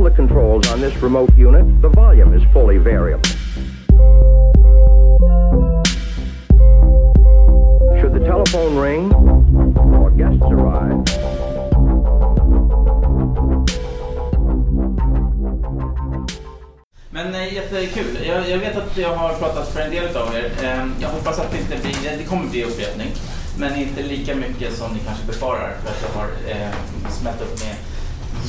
all the controls on this remote unit, the volume is fully variable. Should the telephone ring or guests arrive, Men eh, jättekul. Jag, jag vet att jag har pratat för en del av er. Ehm, jag hoppas att det inte blir, eh, det kommer bli upprepning. Men inte lika mycket som ni kanske befarar för att jag har eh, smält upp med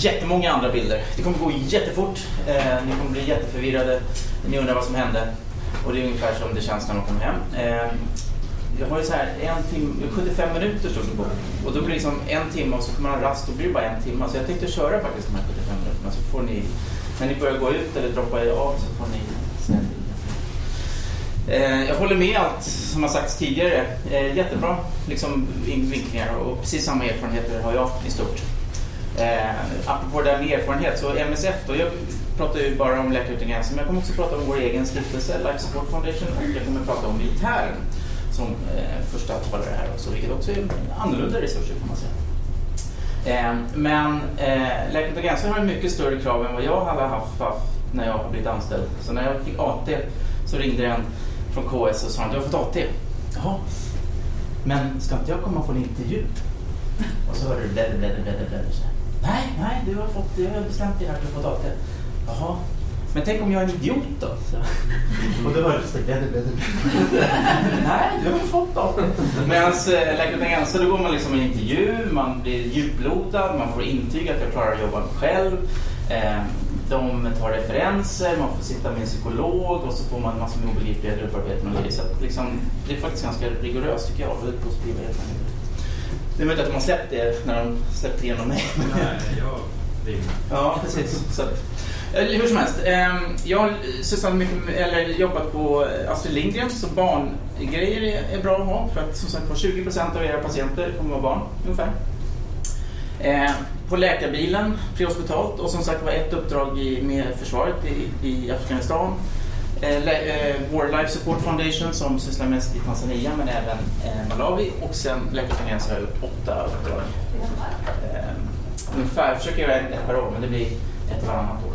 jättemånga andra bilder. Det kommer gå jättefort. Eh, ni kommer bli jätteförvirrade. Ni undrar vad som hände. Och det är ungefär som det känns när de kommer hem. Eh, jag har ju så här en timme, 75 minuter stod det på. Och då blir det liksom en timme och så får man ha rast, då blir det bara en timme. Så jag tänkte köra faktiskt de här 75 minuterna så får ni, när ni börjar gå ut eller droppa er av så får ni säga till. Eh, jag håller med allt som har sagts tidigare. Eh, jättebra liksom, vinklingar och precis samma erfarenheter har jag i stort. Eh, apropå det här med erfarenhet, så MSF då, jag pratar ju bara om Läkare utan gränser, men jag kommer också prata om vår egen stiftelse, Life Support Foundation, och jag kommer prata om militären som eh, första talare här också, vilket också är annorlunda resurser kan man säga. Eh, men eh, Läkare utan gränser har mycket större krav än vad jag hade haft, haft när jag har blivit anställd. Så när jag fick AT så ringde en från KS och sa att du har fått AT. Jaha, men ska inte jag komma på en intervju? Och så hörde du blädder, bläddra, bläddra, bläddra. Nej, nej, du har fått, jag har bestämt dig här att du har fått AT. Jaha, men tänk om jag är en idiot då? Så. Och det bläddra, bläddra, bläddra. Nej, du har fått AT. Medan äh, Läkare utan gränser, då går man liksom en intervju, man blir djuplodad, man får intyg att jag klarar att jobba själv. Eh, de tar referenser, man får sitta med en psykolog och så får man massor med obegripliga grupparbeten och grejer. Så att liksom, det är faktiskt ganska rigoröst tycker jag. Väldigt positiva erfarenheter. Det är möjligt att de har släppt det när de släppte igenom mig. Nej, jag vill. Ja, precis. Så att, eh, hur som helst, eh, jag har mycket eller jobbat på Astrid Lindgren så barngrejer är, bra att ha för att som sagt var 20% av era patienter kommer vara barn ungefär. Eh, på läkarbilen, prehospitalt och som sagt var ett uppdrag i, med försvaret i Afghanistan. Eh, eh, War vår Life Support Foundation som sysslar mest i Tanzania men även eh, Malawi och sen Läkare utan gränser har jag gjort åtta uppdrag. Ungefär, försöker göra ett per år men det blir ett varannat år.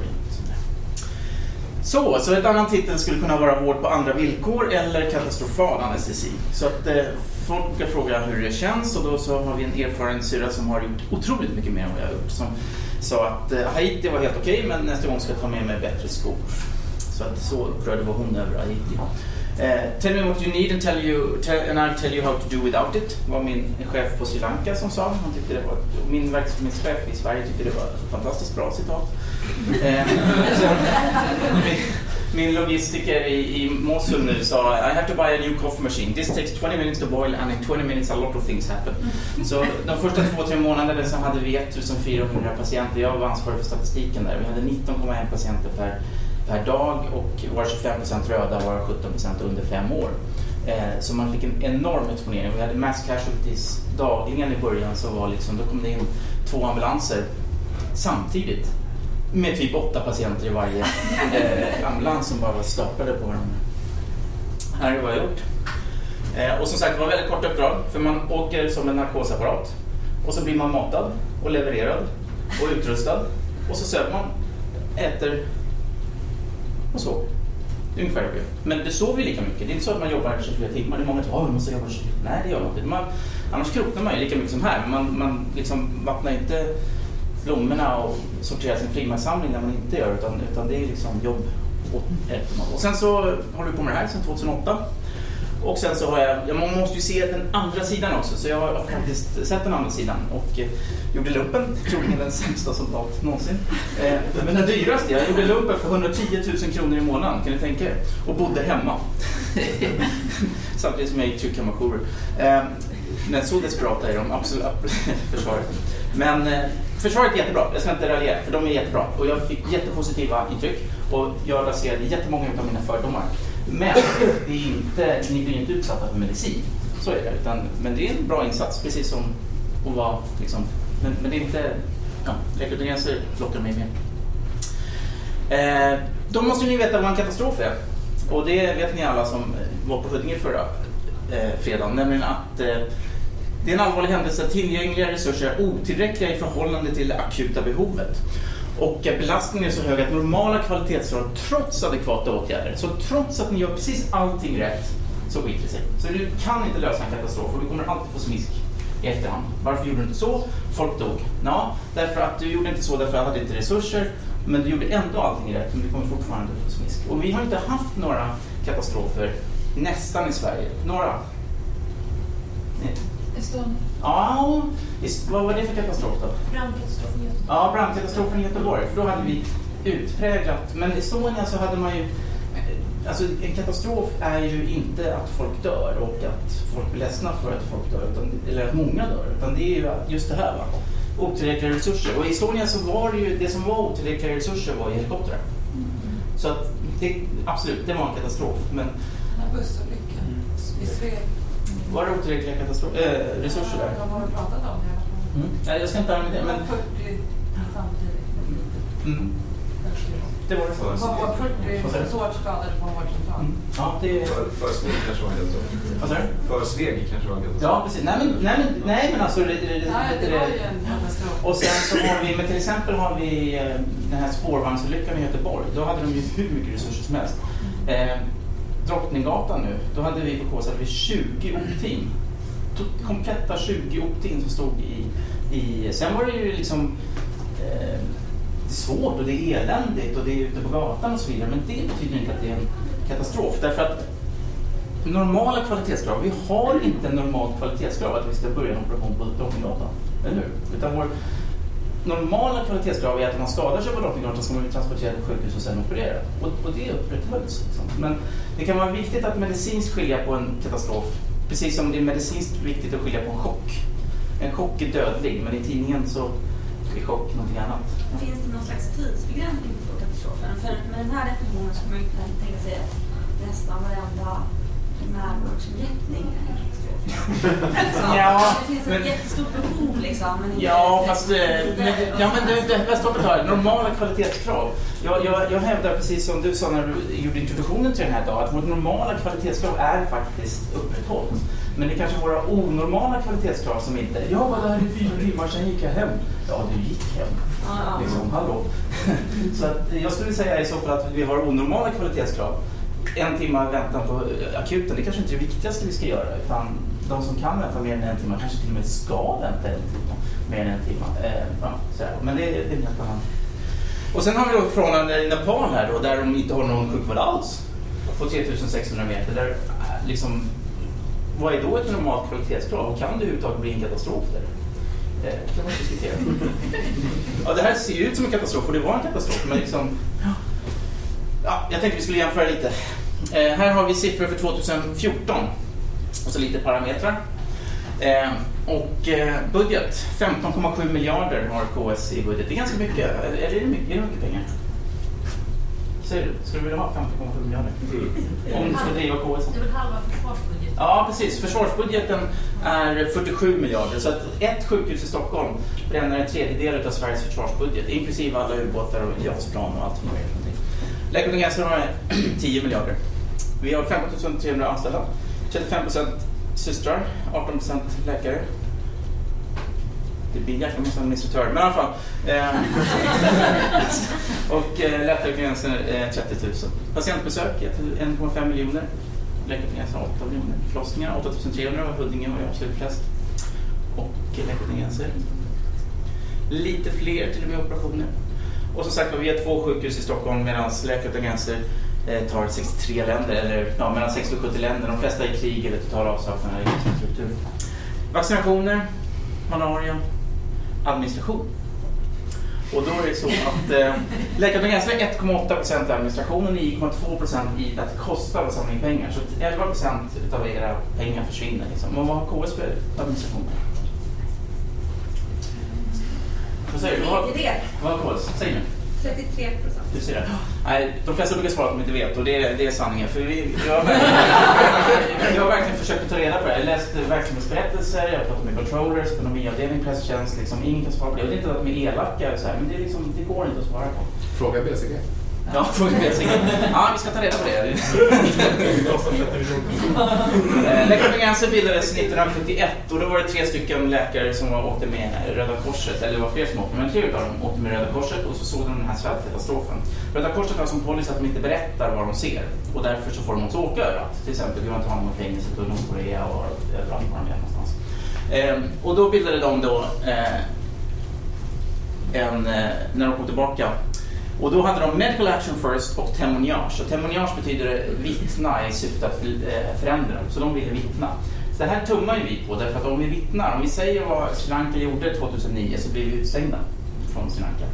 Så, så ett annan titel skulle kunna vara vård på andra villkor eller katastrofal anestesi. Så att eh, folk brukar fråga hur det känns och då så har vi en erfaren syrra som har gjort otroligt mycket mer än vad jag har gjort. Som sa att eh, Haiti var helt okej men nästa gång ska jag ta med mig bättre skor. Så att så upprörd var hon över Haiti. Eh, tell me what you need and, tell you, tell, and I'll tell you how to do without it. var min chef på Sri Lanka som sa. Han tyckte det var, min verksamhetschef i Sverige tyckte det var ett fantastiskt bra citat. Eh, sen, min, min logistiker i, i Mosul nu sa I have to buy a new coffee machine. This takes 20 minutes to boil and in 20 minutes a lot of things happen. Så de första två, tre månaderna så hade vi 1400 patienter. Jag var ansvarig för statistiken där. Vi hade 19,1 patienter per per dag och var 25% röda var 17% under fem år. Eh, så man fick en enorm exponering. Vi hade mass casualties dagligen i början så var liksom, då kom det in två ambulanser samtidigt med typ åtta patienter i varje eh, ambulans som bara var staplade på varandra. Här är vad jag har gjort. Eh, och som sagt, det var väldigt kort uppdrag för man åker som en narkosapparat och så blir man matad och levererad och utrustad och så söver man, äter och så. Ungefär det. Men det sover ju lika mycket. Det är inte så att man jobbar 24 timmar. Det är många som säger att måste jobba 24 Nej, det gör man inte. Man, annars kroknar man ju lika mycket som här. Men man, man liksom vattnar inte blommorna och sorterar sin frimärkssamling när man inte gör utan, utan det är liksom jobb och. Och sen så håller vi på med det här sedan 2008. Och sen så har jag, ja, man måste ju se den andra sidan också, så jag har faktiskt sett den andra sidan och eh, gjorde lumpen, troligen den sämsta soldat någonsin. Eh, men den dyraste, jag gjorde lumpen för 110 000 kronor i månaden, kan ni tänka er? Och bodde hemma. Samtidigt som jag gick tryckkammarjourer. Eh, men så desperata är de absolut, försvaret. Men eh, försvaret är jättebra, jag ska inte raljera, för de är jättebra. Och jag fick jättepositiva intryck och jag raserade jättemånga av mina fördomar. Men det är inte, ni blir inte utsatta för medicin. Så är det. Utan, men det är en bra insats, precis som att vara liksom, men, men det är inte, ja, läkargränser lockar mig mer. Eh, då måste ni veta vad en katastrof är. Och det vet ni alla som eh, var på Huddinge förra eh, fredagen. Nämligen att eh, det är en allvarlig händelse att tillgängliga resurser är otillräckliga i förhållande till det akuta behovet. Och eh, belastningen är så hög att normala kvalitetskrav, trots adekvata åtgärder, så trots att ni gör precis allting rätt, så skiter det sig. Så du kan inte lösa en katastrof och du kommer alltid få smisk i efterhand. Varför gjorde du inte så? Folk dog. Ja, därför att du gjorde inte så därför att du hade inte resurser, men du gjorde ändå allting rätt, men du kommer fortfarande få smisk. Och vi har inte haft några katastrofer nästan i Sverige. Några? Estonia. Ja, vad var det för katastrof då? Brandkatastrofen i Göteborg. Ja, brandkatastrofen i Göteborg, för då hade vi utpräglat, men i Estonia så hade man ju Alltså en katastrof är ju inte att folk dör och att folk blir ledsna för att folk dör, utan, eller att många dör, utan det är ju just det här va. Otillräckliga resurser. Och i Estonia så var det ju, det som var otillräckliga resurser var helikoptrar. Så att det, absolut, det var en katastrof. Men Den här bussolyckan i Sveg. Var det otillräckliga katastrof, äh, resurser där? De har pratat om det. Mm. Nej, jag ska inte använda det, Men men 40 samtidigt. mm, det var det var Vad säger 40 du? svårt skadade på en vårdcentral. Mm. Ja, det För, Sveg kanske var en katastrof. Vad sa du? För Sveg kanske var en katastrof. Ja, precis. Nej, men, nej, men, nej, men alltså... Det, det, det, Nej, det var ju en katastrof. Och sen så har vi, men till exempel har vi eh, den här spårvagnsolyckan i Göteborg. Då hade de ju hur mycket resurser som helst. Eh, Drottninggatan nu, då hade vi på KS 20 opteam. To- Kompletta 20 opteam som stod i, i... Sen var det ju liksom... Eh, det är svårt och det är eländigt och det är ute på gatan och så vidare. Men det betyder inte att det är en katastrof. Därför att normala kvalitetskrav, vi har inte en normalt kvalitetskrav att vi ska börja en operation på Drottninggatan. Eller hur? Utan vår normala kvalitetskrav är att om man skadar sig på Drottninggatan ska man bli transporterad till sjukhus och sen opererad. Och, och det upprätthölls. Liksom. Men det kan vara viktigt att medicinskt skilja på en katastrof. Precis som det är medicinskt viktigt att skilja på en chock. En chock är dödlig, men i tidningen så är chock någonting annat. Finns det någon slags tidsbegränsning på katastrofen? För med den här definitionen skulle man ju kunna tänka sig att nästan varenda primärvårdsinrättning Ja, det finns ett men- jättestort behov liksom. Men Ja, fast eh, men, ja, men det, det, jag stoppet här. Normala kvalitetskrav. Jag, jag, jag hävdar precis som du sa när du gjorde introduktionen till den här dagen att vårt normala kvalitetskrav är faktiskt upprätthållet. Men det är kanske våra onormala kvalitetskrav som inte... Jag var där i fyra timmar, sen gick jag hem. Ja, du gick hem. Ja. Liksom, hallå. Så att jag skulle säga i så fall att vi har onormala kvalitetskrav. En timme väntan på eh, akuten, det kanske inte är det viktigaste vi ska göra. Utan de som kan vänta mer än en timme kanske till och med ska vänta en timme, mer än en timme. Eh, ja, så här. Men det, det är en helt annan. Och sen har vi då förhållanden i Nepal här då, där de inte har någon sjukvård alls. På 3600 meter. Där, eh, liksom, vad är då ett normalt kvalitetskrav? Och kan det överhuvudtaget bli en katastrof där? Eh, kan man diskutera. ja, det här ser ju ut som en katastrof och det var en katastrof. Men liksom, ja, jag tänkte vi skulle jämföra lite. Eh, här har vi siffror för 2014 och så lite parametrar. Eh, och eh, budget, 15,7 miljarder har KS i budget. Det är ganska mycket. Eller är det mycket, är det mycket pengar? Säger du? Skulle du vilja ha 15,7 miljarder? Om du ska driva KS? Det är väl halva försvarsbudgeten? Ja, precis. Försvarsbudgeten är 47 miljarder. Så att ett sjukhus i Stockholm bränner en tredjedel av Sveriges försvarsbudget, inklusive alla ubåtar och JAS-plan och allt utan gränser har 10 miljarder. Vi har 15 300 anställda, 35% systrar, 18% läkare. Det blir jäkla massa administratörer, men i alla fall. Eh, och eh, Läkare eh, 30 000. Patientbesök 1,5 miljoner. Läkare utan gränser 8 miljoner. Förlossningar 8 300 var Huddinge och jag absolut flest. Och Läkare utan gränser. Lite fler till och med operationer. Och som sagt vi har två sjukhus i Stockholm medan Läkare utan gränser tar 63 länder, eller ja, mellan 60 och 70 länder. De flesta i krig eller total avsaknad av infrastruktur. Vaccinationer, malaria, administration. Och då är det så att eh, Läkare utan gränser är 1,8 i administration och 9,2% i att det kostar att samla in pengar. Så att 11 av era pengar försvinner. Liksom. Och vad har KS för administration? Vad säger du? Vad har KS? Säg nu. 33 procent. Du ser det. Nej, de flesta brukar svara att de inte vet och det är, det är sanningen. För vi, jag, har verkligen, jag har verkligen försökt att ta reda på det. Jag har läst verksamhetsberättelser, jag har pratat med controllers, ekonomiavdelning, presstjänst. Liksom, ingen kan svara på det. Och det är inte att de är elaka, så här, men det, är liksom, det går inte att svara på. Fråga BCG. Ja. Ja, vi ska ta reda på det. Eh, Läkare utan gränser bildades 1971 och då var det tre stycken läkare som åkte med Röda Korset, eller det var fler som åkte, men tre utav dem åkte med Röda Korset och så såg de den här svältkatastrofen. Röda Korset har som policy att de inte berättar vad de ser och därför så får de också åka överallt. Till exempel Guantanamo-fängelset och Nordkorea och överallt var de är någonstans. Eh, och då bildade de då eh, en, eh, när de kom tillbaka. Och då hade de Medical Action First och Témoignage. Och Témoignage betyder vittna i syfte att eh, förändra. Så de ville vittna. Så det här tummar ju vi på därför att om vi vittnar, om vi säger vad Sri Lanka gjorde 2009 så blir vi utstängda från Sri Lanka.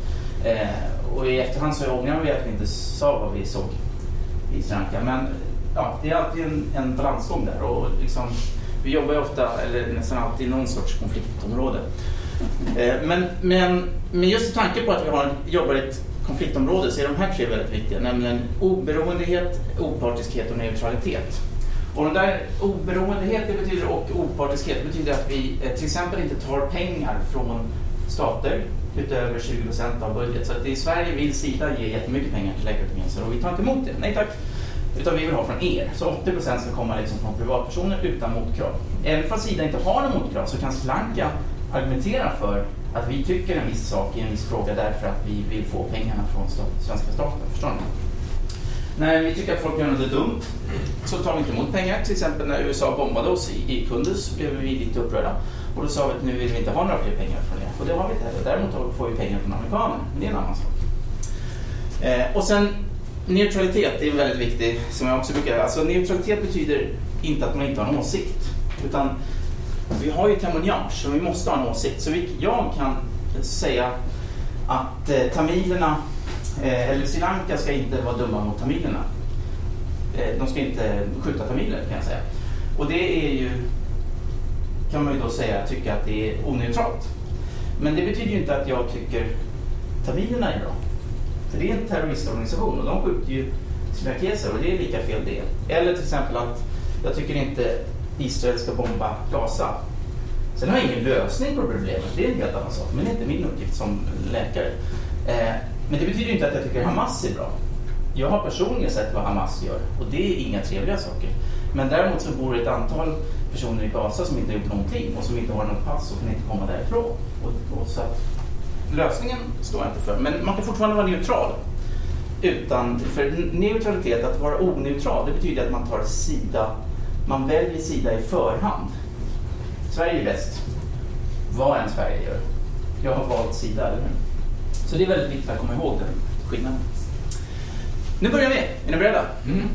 Eh, och i efterhand så ångrar vi att vi inte sa vad vi såg i Sri Lanka. Men ja, det är alltid en, en balansgång där. Och liksom, vi jobbar ju ofta, eller nästan alltid i någon sorts konfliktområde. Eh, Men, men, men just i tanke på att vi har, jobbar i ett konfliktområde så är de här tre väldigt viktiga, nämligen oberoendehet, opartiskhet och neutralitet. Och den där oberoendehet det betyder, och opartiskhet betyder att vi eh, till exempel inte tar pengar från stater utöver 20 procent av budget. Så att i Sverige vill Sida ge jättemycket pengar till Läkare och vi tar inte emot det. Nej tack. Utan vi vill ha från er. Så 80 procent ska komma liksom från privatpersoner utan motkrav. Även om Sida inte har några motkrav så kan Slanka argumentera för att vi tycker en viss sak i en viss fråga därför att vi vill få pengarna från stat- svenska staten. Förstår ni? När vi tycker att folk gör något dumt så tar vi inte emot pengar. Till exempel när USA bombade oss i, i Kunduz blev vi lite upprörda. Och då sa vi att nu vill vi inte ha några fler pengar från er. Och det har vi inte heller. Däremot får vi pengar från amerikaner. Men det är en annan sak. Eh, och sen neutralitet, det är väldigt viktigt. Som jag också brukar, alltså neutralitet betyder inte att man inte har en åsikt. Utan vi har ju témoignage så vi måste ha en åsikt. Så vi, jag kan säga att eh, tamilerna, eh, eller Sri Lanka ska inte vara dumma mot tamilerna. Eh, de ska inte skjuta tamiler kan jag säga. Och det är ju, kan man ju då säga, tycka att det är oneutralt. Men det betyder ju inte att jag tycker tamilerna är bra. För det är en terroristorganisation och de skjuter ju srilankeser och det är lika fel det. Eller till exempel att jag tycker inte Israel ska bomba Gaza. Sen har jag ingen lösning på problemet, det är en helt annan sak. Men det är inte min uppgift som läkare. Eh, men det betyder inte att jag tycker Hamas är bra. Jag har personligen sett vad Hamas gör och det är inga trevliga saker. Men däremot så bor det ett antal personer i Gaza som inte har gjort någonting och som inte har något pass och kan inte komma därifrån. Och, och så att, lösningen står jag inte för. Men man kan fortfarande vara neutral. Utan, för neutralitet, att vara oneutral, det betyder att man tar sida, man väljer sida i förhand. Sverige är bäst, vad än Sverige gör. Jag har valt sida, eller hur? Så det är väldigt viktigt att komma ihåg den skillnaden. Nu börjar vi. Är ni beredda? Mm.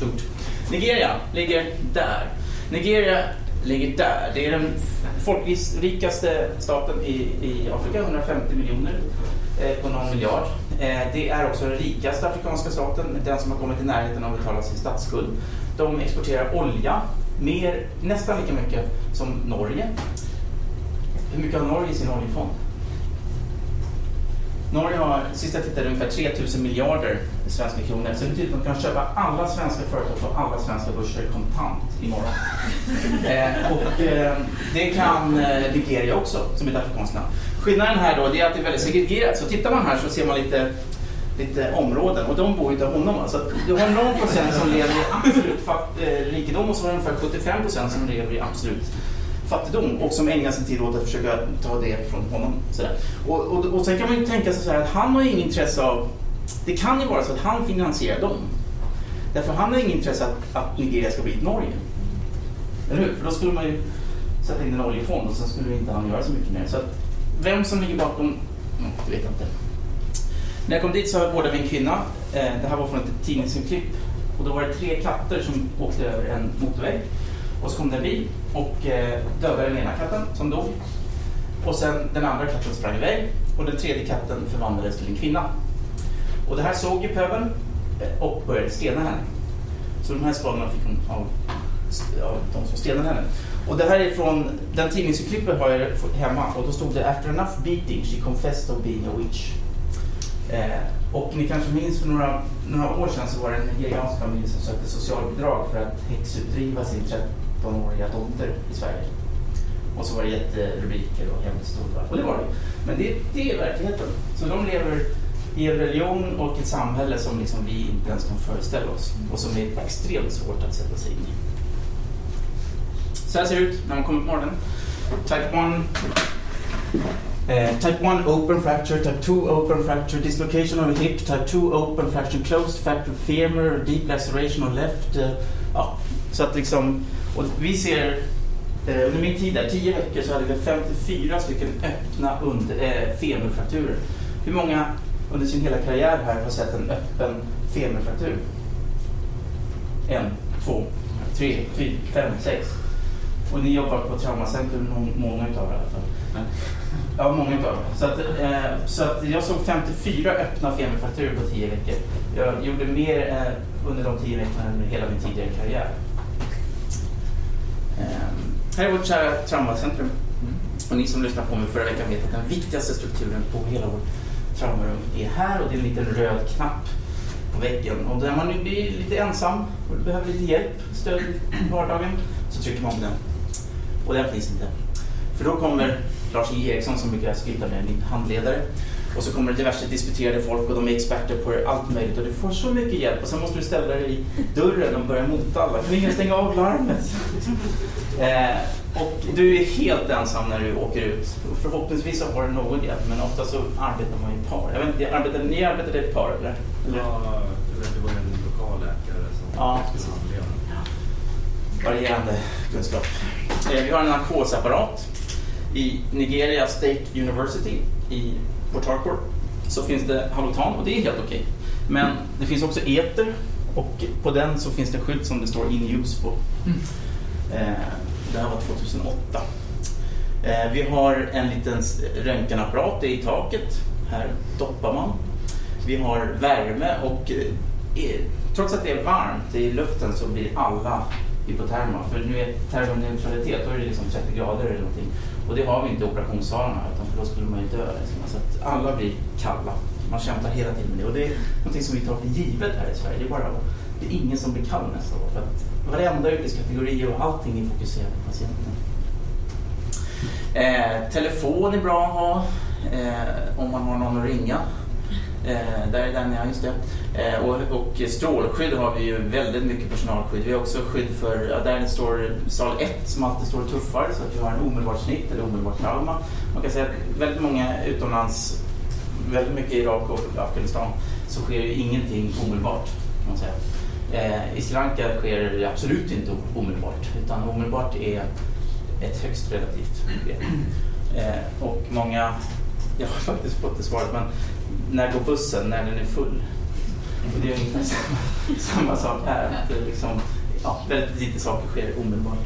Shoot. Nigeria ligger där. Nigeria ligger där. Det är den folkrikaste staten i, i Afrika, 150 miljoner eh, på någon miljard. Eh, det är också den rikaste afrikanska staten, den som har kommit i närheten av att betala sin statsskuld. De exporterar olja, mer, nästan lika mycket som Norge. Hur mycket har Norge i sin oljefond? Norge har, sist jag tittade, ungefär 3000 miljarder svenska kronor. Så det betyder att de kan köpa alla svenska företag på alla svenska börser kontant imorgon. eh, och eh, det kan eh, Nigeria också, som är ett afrikanskt land. Skillnaden här då, det är att det är väldigt segregerat. Så tittar man här så ser man lite, lite områden och de bor ju inte honom. Alltså, du har någon procent som lever i absolut fatt, eh, rikedom och så har du ungefär 75 procent som lever i absolut fattigdom och som ägnar sin tid åt att försöka ta det från honom. Sådär. Och, och, och sen kan man ju tänka sig så här att han har ju inget intresse av... Det kan ju vara så att han finansierar dem. Därför han har inget intresse att, att Nigeria ska bli ett Norge. Eller hur? För då skulle man ju sätta in en oljefond och sen skulle inte han göra så mycket mer. Så att vem som ligger bakom, det vet jag inte. När jag kom dit så vårdade vi en kvinna. Eh, det här var från ett tidningsurklipp. Och då var det tre katter som åkte över en motorväg. Och så kom det en bil och eh, dödade den ena katten som dog. Och sen den andra katten sprang iväg och den tredje katten förvandlades till en kvinna. Och det här såg ju pöbeln eh, och började stena henne. Så de här skadorna fick hon av, av de som stenade henne. Och det här är från, den tidningsurklippet har jag hemma och då stod det After enough beating she confessed of being a witch. Eh, och ni kanske minns för några, några år sedan så var det en nigeriansk familj som sökte socialbidrag för att häxutdriva sin 13-åriga dotter i Sverige. Och så var det jätterubriker och jättestort. Och det var det. Men det, det är verkligheten. Så de lever i en religion och ett samhälle som liksom vi inte ens kan föreställa oss och som är extremt svårt att sätta sig in i. Så här ser det ut när man kommer på morgonen. Type 1 Uh, type 1 open fracture, type 2 open fracture, dislocation of the hip, type 2 open fracture, closed fracture femur, deep laceration of left. Uh, ja, så att liksom, och vi ser eh, under min tid där, 10 veckor, så hade vi 54 stycken öppna under, eh, femurfrakturer. Hur många under sin hela karriär här har sett en öppen femurfraktur? En, två, tre, fyra, fem, sex. Och ni jobbar på Traumacentrum, många utav er i alla fall. Ja, många utav. Så att, eh, så att jag såg 54 öppna femurfrakturer på 10 veckor. Jag gjorde mer eh, under de 10 veckorna än hela min tidigare karriär. Eh, här är vårt kära traumacentrum. Och ni som lyssnade på mig förra veckan vet att den viktigaste strukturen på hela vårt traumarum är här och det är en liten röd knapp på väggen. Och när man blir lite ensam och behöver lite hjälp, stöd i vardagen, så trycker man på den. Och den finns inte. För då kommer Lars J Eriksson som brukar skryta med, min handledare. Och så kommer det diverse disputerade folk och de är experter på allt möjligt och du får så mycket hjälp och sen måste du ställa dig i dörren och börja mota alla. Kan ingen stänga av larmet? eh, och du är helt ensam när du åker ut. Och förhoppningsvis har du någon hjälp men ofta så arbetar man i par. Jag vet inte, arbetar, ni arbetade i par eller? eller? Ja, det var en lokal läkare som Ja. skulle handleda. varierande kunskap. Eh, Vi har en narkosapparat. I Nigeria State University i Port Harcourt så finns det Halotan och det är helt okej. Men det finns också eter och på den så finns det skylt som det står in use på. Eh, Det här var 2008. Eh, Vi har en liten röntgenapparat i taket. Här doppar man. Vi har värme och eh, eh, trots att det är varmt i luften så blir alla hypoterma. För nu är termoneutralitet, då är det liksom 30 grader eller någonting. Och det har vi inte i operationssalarna utan för då skulle man ju dö. Liksom. Så att alla blir kalla. Man kämpar hela tiden med det. Och det är någonting som vi tar för givet här i Sverige. Det är, bara, det är ingen som blir kall nästa år. För att varenda yrkeskategori och allting är fokuserat på patienten. Eh, telefon är bra att ha eh, om man har någon att ringa. Eh, där är den, ja just det. Eh, och, och strålskydd har vi ju väldigt mycket personalskydd. Vi har också skydd för, ja, där det står sal 1 som alltid står och tuffar så att vi har en omedelbart snitt eller omedelbart trauma. Man kan säga att väldigt många utomlands, väldigt mycket i Irak och Afghanistan, så sker ju ingenting omedelbart kan man säga. Eh, I Sri Lanka sker det absolut inte omedelbart utan omedelbart är ett högst relativt begrepp. Eh, och många, jag har faktiskt fått det svaret, men när går bussen när den är full? Och det är ungefär samma, samma sak här. Att det liksom, ja, väldigt lite saker sker omedelbart.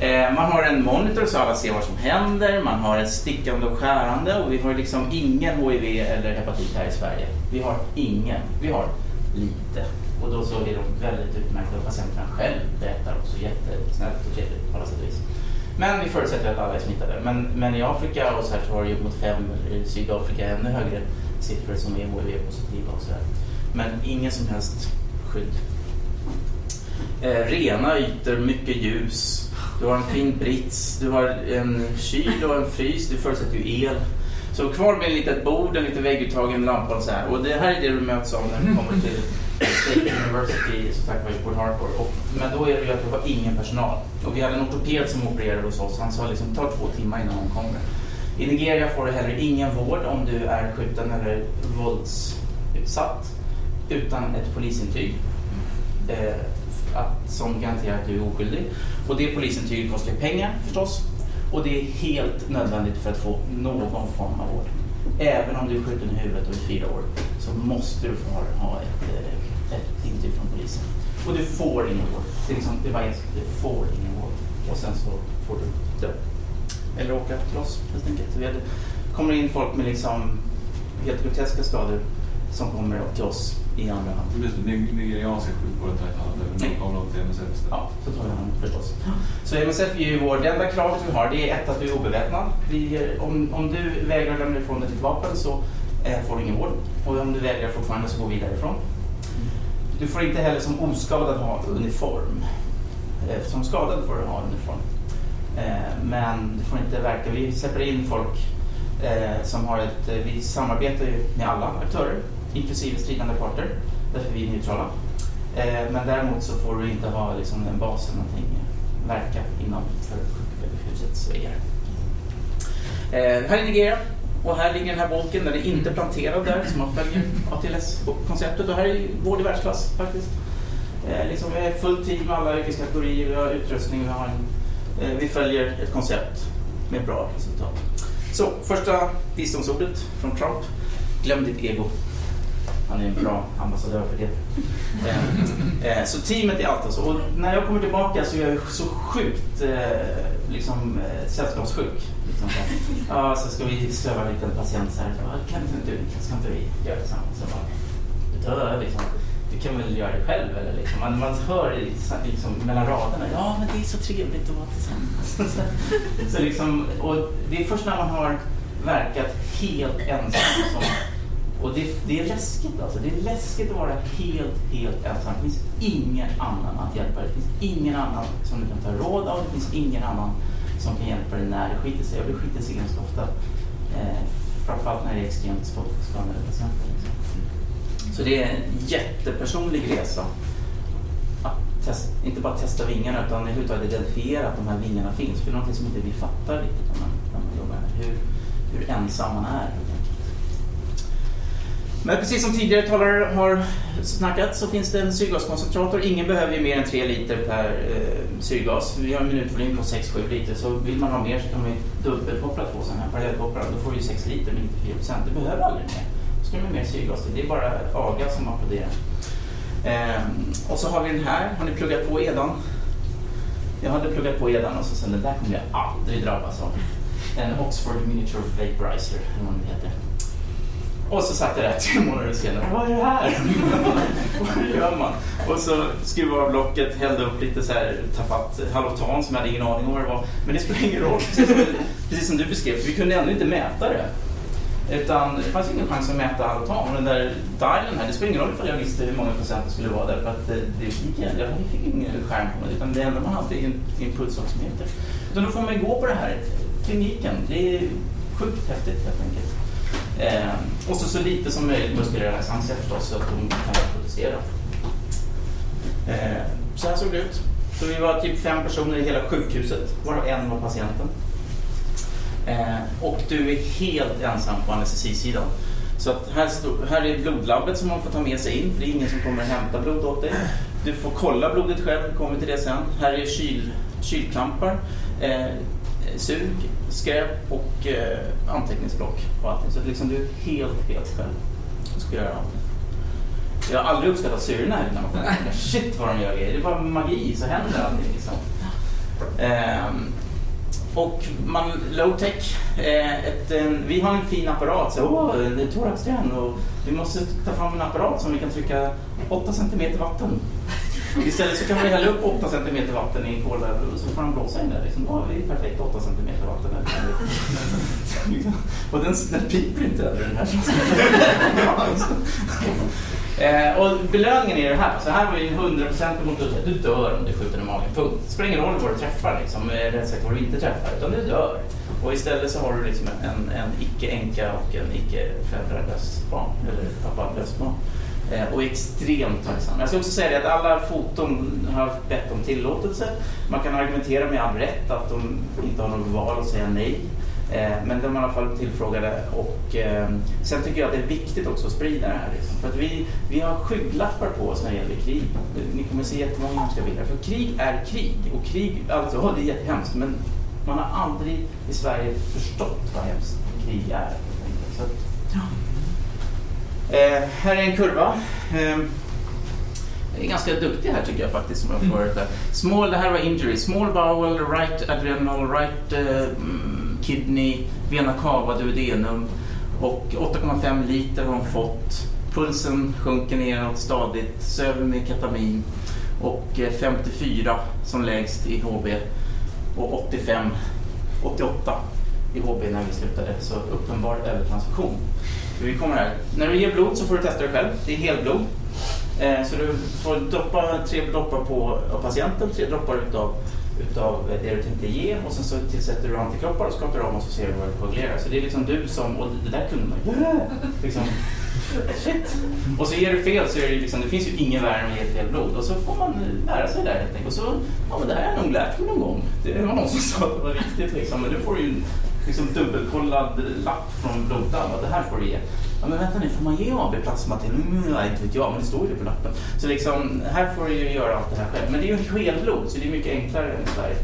Eh, man har en monitor så alla ser vad som händer, man har ett stickande och skärande och vi har liksom ingen HIV eller hepatit här i Sverige. Vi har ingen, vi har lite. Och då så är de väldigt utmärkta och patienterna själv berättar också jättesnällt och trevligt på alla sätt och vis. Men vi förutsätter att alla är smittade. Men, men i Afrika och så här så har det upp mot fem, i Sydafrika ännu högre siffror som är HIV-positiva och så här. Men ingen som helst skydd. Eh, rena ytor, mycket ljus. Du har en fin brits, du har en kyl och en frys, du förutsätter ju el. Så kvar med ett litet bord, en liten vägguttag, en lampa och så här. Och det här är det du möts av när du kommer till State University, som sagt var i Port Harcourt. Och, men då är det ju att vi har ingen personal. Och vi hade en ortoped som opererade hos oss. Han sa liksom, det tar två timmar innan hon kommer. I Nigeria får du heller ingen vård om du är skjuten eller våldsutsatt utan ett polisintyg eh, att, som garanterar att du är oskyldig. Och det polisintyget kostar ju pengar förstås. Och det är helt nödvändigt för att få någon form av vård. Även om du är skjuten i huvudet och är fyra år så måste du få ha- ett, eh, ett polisen. Och du får ingen vård. Det är liksom, det sak, du får ingen vård. Och sen så får du dö. Eller åka till oss helt enkelt. Vi hade, kommer in folk med liksom helt groteska skador som kommer till oss i andra hand. Just det, Nig- nigerianska sjukvården tar inte hand om det. De kommer de till MSF istället. Ja, så tar vi hand förstås. Så MSF är ju vår, det enda kravet vi har det är ett att du är obeväpnad. Vi, om, om du vägrar lämna ifrån dig ditt vapen så eh, får du ingen vård. Och om du vägrar fortfarande så gå vidare ifrån. Du får inte heller som oskadad ha uniform. Som skadad får du ha uniform. Men du får inte verka. Vi släpper in folk som har ett, vi samarbetar ju med alla aktörer, inklusive stridande parter, därför vi är neutrala. Men däremot så får du inte ha liksom, en bas eller någonting verka inom för sjukhusets väggar. Eh, här är Nigeria och här ligger den här bolken, den är inte planterad där så man följer ATLS-konceptet och här är vård i världsklass faktiskt. Eh, liksom, vi är fullt team med alla yrkeskategorier, vi har utrustning, vi, har en, eh, vi följer ett koncept med bra resultat. Så, första visdomsordet från Trump. Glöm ditt ego. Han är en bra ambassadör för det. Eh, eh, så teamet är allt. så. Och när jag kommer tillbaka så är jag så sjukt eh, liksom, eh, sällskapssjuk. Liksom, så, ja, så ska vi söva en liten patient så här. Bara, kan, inte, du, ska inte vi göra det tillsammans? Så bara, dö, liksom. Du kan väl göra det själv? Eller liksom. man, man hör liksom, mellan raderna. Ja, men det är så trevligt att vara tillsammans. så liksom, och det är först när man har verkat helt ensam som och det, det, är läskigt alltså. Det är läskigt att vara helt, helt ensam. Det finns ingen annan att hjälpa dig. Det finns ingen annan som du kan ta råd av. Det finns ingen annan som kan hjälpa dig när det skiter sig. Och det skiter sig ganska ofta. Eh, framförallt när det är extremt skadade patienter. Liksom. Så det är en jättepersonlig resa. Att testa, inte bara testa vingarna utan överhuvudtaget identifiera att de här vingarna finns. För det är någonting som inte vi fattar riktigt när man, när man jobbar med hur, hur ensam man är. Men precis som tidigare talare har snackat så finns det en syrgaskoncentrator. Ingen behöver ju mer än 3 liter per eh, syrgas. Vi har en minutvolym på 6-7 liter så vill man ha mer så kan man dubbelkoppla två sådana här parallellkopplar. Då får du 6 liter med 94 procent. Du behöver aldrig mer. Då ska det mer syrgas till. Det är bara AGA som applåderar. Eh, och så har vi den här. Har ni pluggat på edan? Jag hade pluggat på edan och så sen den där kommer jag aldrig drabbas av. En Oxford Miniature Vaporizer, eller vad den heter. Och så satt jag där tre månader senare. Vad är det här? vad gör man? Och så skruvade av locket, hällde upp lite så här tafatt halotan som jag hade ingen aning om vad det var. Men det spelar ingen roll, precis som, precis som du beskrev, för vi kunde ändå inte mäta det. Utan det fanns ingen chans att mäta halotan. Och den där dialen här, det spelar ingen roll ifall jag visste hur många procent det skulle vara där. För att det, det gick, jag fick ingen skärm på mig, utan det enda man hade är en, en pulsoximeter. Utan då får man gå på det här kliniken. Det är sjukt häftigt helt enkelt. Eh, och så, så lite som möjligt muskelrelaxantia förstås så att de kan protestera. Eh, så här såg det ut. Så vi var typ fem personer i hela sjukhuset, varav en var patienten. Eh, och du är helt ensam på anestesisidan. Så att här, stod, här är blodlabbet som man får ta med sig in, för det är ingen som kommer hämta blod åt dig. Du får kolla blodet själv, vi kommer till det sen. Här är kyl, kylklampar. Eh, sug, skräp och eh, anteckningsblock och allting. Så liksom du är helt, helt själv och ska göra allting. Jag har aldrig uppskattat syrorna här när man kommer Shit vad de gör grejer. Det är bara magi, så händer allting liksom. Ehm, och man, low tech, eh, ett, en, vi har en fin apparat, så åh, det är thoraxdrän och vi måste ta fram en apparat som vi kan trycka 8 cm vatten Istället så kan man hälla upp 8 cm vatten i en kola och så får de blåsa in liksom. det. Liksom, då har vi perfekt 8 cm vatten. och den, den piper inte över den här. eh, och belöningen är det här. Så här var ju 100% mot att Du dör om du skjuter i magen. Punkt. Det spelar ingen roll vad du träffar, liksom, rätt sagt vad du inte träffar, utan du dör. Och istället så har du liksom en, en icke-änka och en icke-föräldralös barn, eller pappa bröstbarn. Eh, och är extremt tacksam. Jag ska också säga det att alla foton har bett om tillåtelse. Man kan argumentera med all rätt att de inte har något val att säga nej. Eh, men de är i alla fall tillfrågade och eh, sen tycker jag att det är viktigt också att sprida det här. Liksom. För att vi, vi har skygglappar på oss när det gäller krig. Ni kommer se jättemånga hemska bilder. För krig är krig och krig, alltså oh, det är jättehemskt men man har aldrig i Sverige förstått vad hemskt krig är. Så, ja. Eh, här är en kurva. Eh, jag är ganska duktig här tycker jag faktiskt. Som jag får mm. Small, det här var injury. Small bowel, right adrenal, right eh, mm, kidney, vena cava, duodenum. Och 8,5 liter har hon fått. Pulsen sjunker neråt stadigt. Söver med ketamin. Och eh, 54 som lägst i HB. Och 85, 88 i HB när vi slutade. Så uppenbar övertransfusion. Vi kommer här. När du ger blod så får du testa dig själv. Det är helblod. Eh, så du får droppa, tre droppar på av patienten, tre droppar utav utav det du tänkte ge och sen så tillsätter du antikroppar och skakar om och så ser du vad det koagulerar. Så det är liksom du som, och det där kunde man yeah! liksom, Shit! Och så ger du fel så är det liksom, det finns ju ingen värre än att ge fel blod. Och så får man lära sig det där helt enkelt. Och så, ja men det här har jag nog lärt mig någon gång. Det var någon som sa att det var riktigt liksom. Men nu får du ju liksom dubbelkollad lapp från bloddamm. Det här får du ge. Ja men vänta nu, får man ge AB plasma till? Mm, nej, inte vet jag, men det står ju det på lappen. Så liksom, här får du ju göra allt det här själv. Men det är ju helblod, så det är mycket enklare än i Sverige.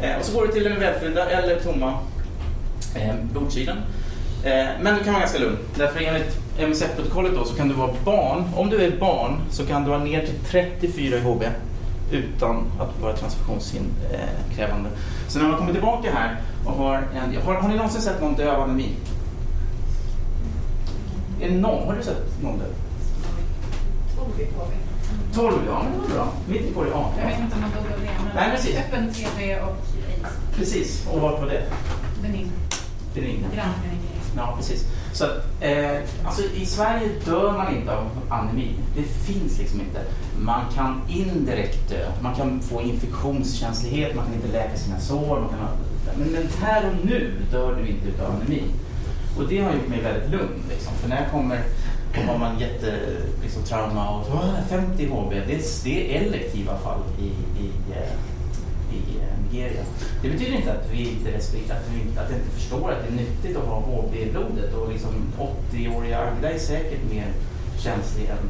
Eh, och så går du till den välfyllda eller tomma eh, blodkilen. Eh, men du kan vara ganska lugn. Därför enligt MSF-protokollet då så kan du vara barn. Om du är barn så kan du ha ner till 34 i HB utan att vara transfusionskrävande. Så när man kommer tillbaka här och har en... Har, har ni någonsin sett någon dö av anemi? Är det någon? Har du sett någon dö? 12 i KB. 12, ja men det var bra. Mitt i det, ja. Jag vet inte om man dog av det, men Nej, precis. öppen TB och aids. Precis, och vart var det? Benin. Benin. Grannbenin. Ja, precis. Så att, eh, alltså, i Sverige dör man inte av anemi. Det finns liksom inte. Man kan indirekt dö. Man kan få infektionskänslighet, man kan inte läka sina sår. Man kan ha, men, men här och nu dör du inte av anemi. Och det har gjort mig väldigt lugn. Liksom. För när jag kommer och har man jättetrauma liksom, och 50 HB, det är, det är elektiva fall i, i, i eh, Nigeria. Det betyder inte att vi inte respekterar, att vi inte, att vi inte förstår att det är nyttigt att ha HB i blodet och liksom 80-åriga Agda är säkert mer känslig än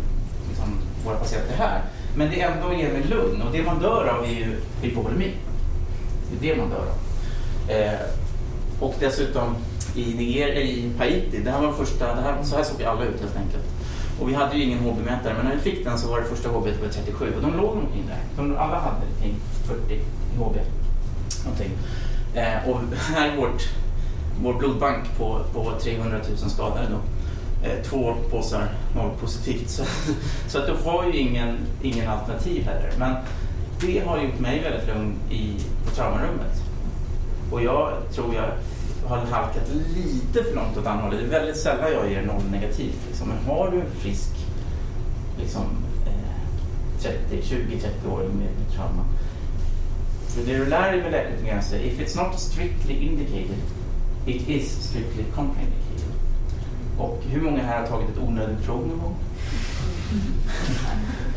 liksom, våra patienter här. Men det ändå ger mig lugn och det man dör av är ju hypovolemi. Det är det man dör av. Eh, och dessutom i, Nigeria, i Haiti, det här var första, det här, så här såg alla ut helt enkelt. Och vi hade ju ingen HB-mätare, men när vi fick den så var det första HB var 37 och de låg omkring där. De, alla hade kring 40 i HB. Någonting. Eh, och här är vårt, vår blodbank på, på 300 000 skadade då. Eh, två påsar noll positivt. Så, så att du har ju ingen, ingen alternativ heller. Men det har gjort mig väldigt lugn i, på traumarummet. Och jag tror jag har halkat lite för långt åt andra hållet. Det är väldigt sällan jag ger noll negativt. Liksom. Men har du en frisk liksom, eh, 30, 20-30-åring med, med trauma. För det du lär dig med gränser, if it's not strictly indicated, it is strictly contraindicated. Och hur många här har tagit ett onödigt prov någon gång?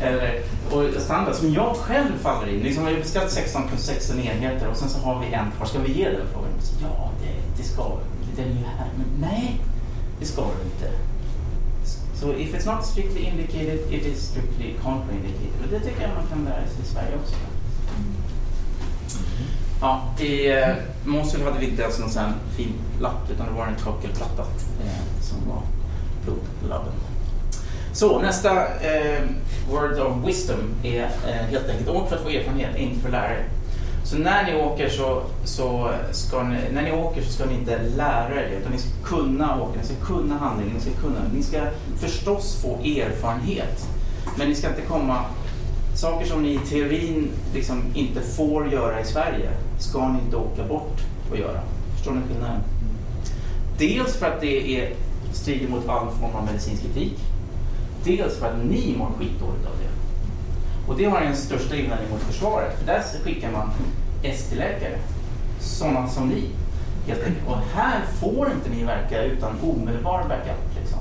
Eller, och standard som jag själv faller in. Liksom, vi har beställt 16 plus 16 enheter och sen så har vi en kvar. Ska vi ge den frågan? Så, ja, det, det ska vi. Den är ju här. Men nej, det ska du inte. Så if it's not strictly indicated, it is strictly contraindicated. Och det tycker jag man kan lära sig i Sverige också. Ja, I eh, Mosul hade vi inte ens någon sån här fin lapp utan det var en kakelplatta eh, som var blodlabben. Så nästa eh, word of wisdom är eh, helt enkelt åk för att få erfarenhet, inte för att lära er. Så när ni åker så, så ska ni, när ni åker så ska ni inte lära er det utan ni ska kunna åka, ni ska kunna handlingen, ni ska kunna, ni ska förstås få erfarenhet. Men ni ska inte komma, saker som ni i teorin liksom inte får göra i Sverige ska ni inte åka bort och göra. Förstår ni skillnaden? Dels för att det är, strider mot all form av medicinsk etik. Dels för att ni mår skitdåligt av det. Och det har den största invändningen mot försvaret. För där skickar man ST-läkare, sådana som ni. Helt enkelt. Och här får inte ni verka utan omedelbar backup. Liksom.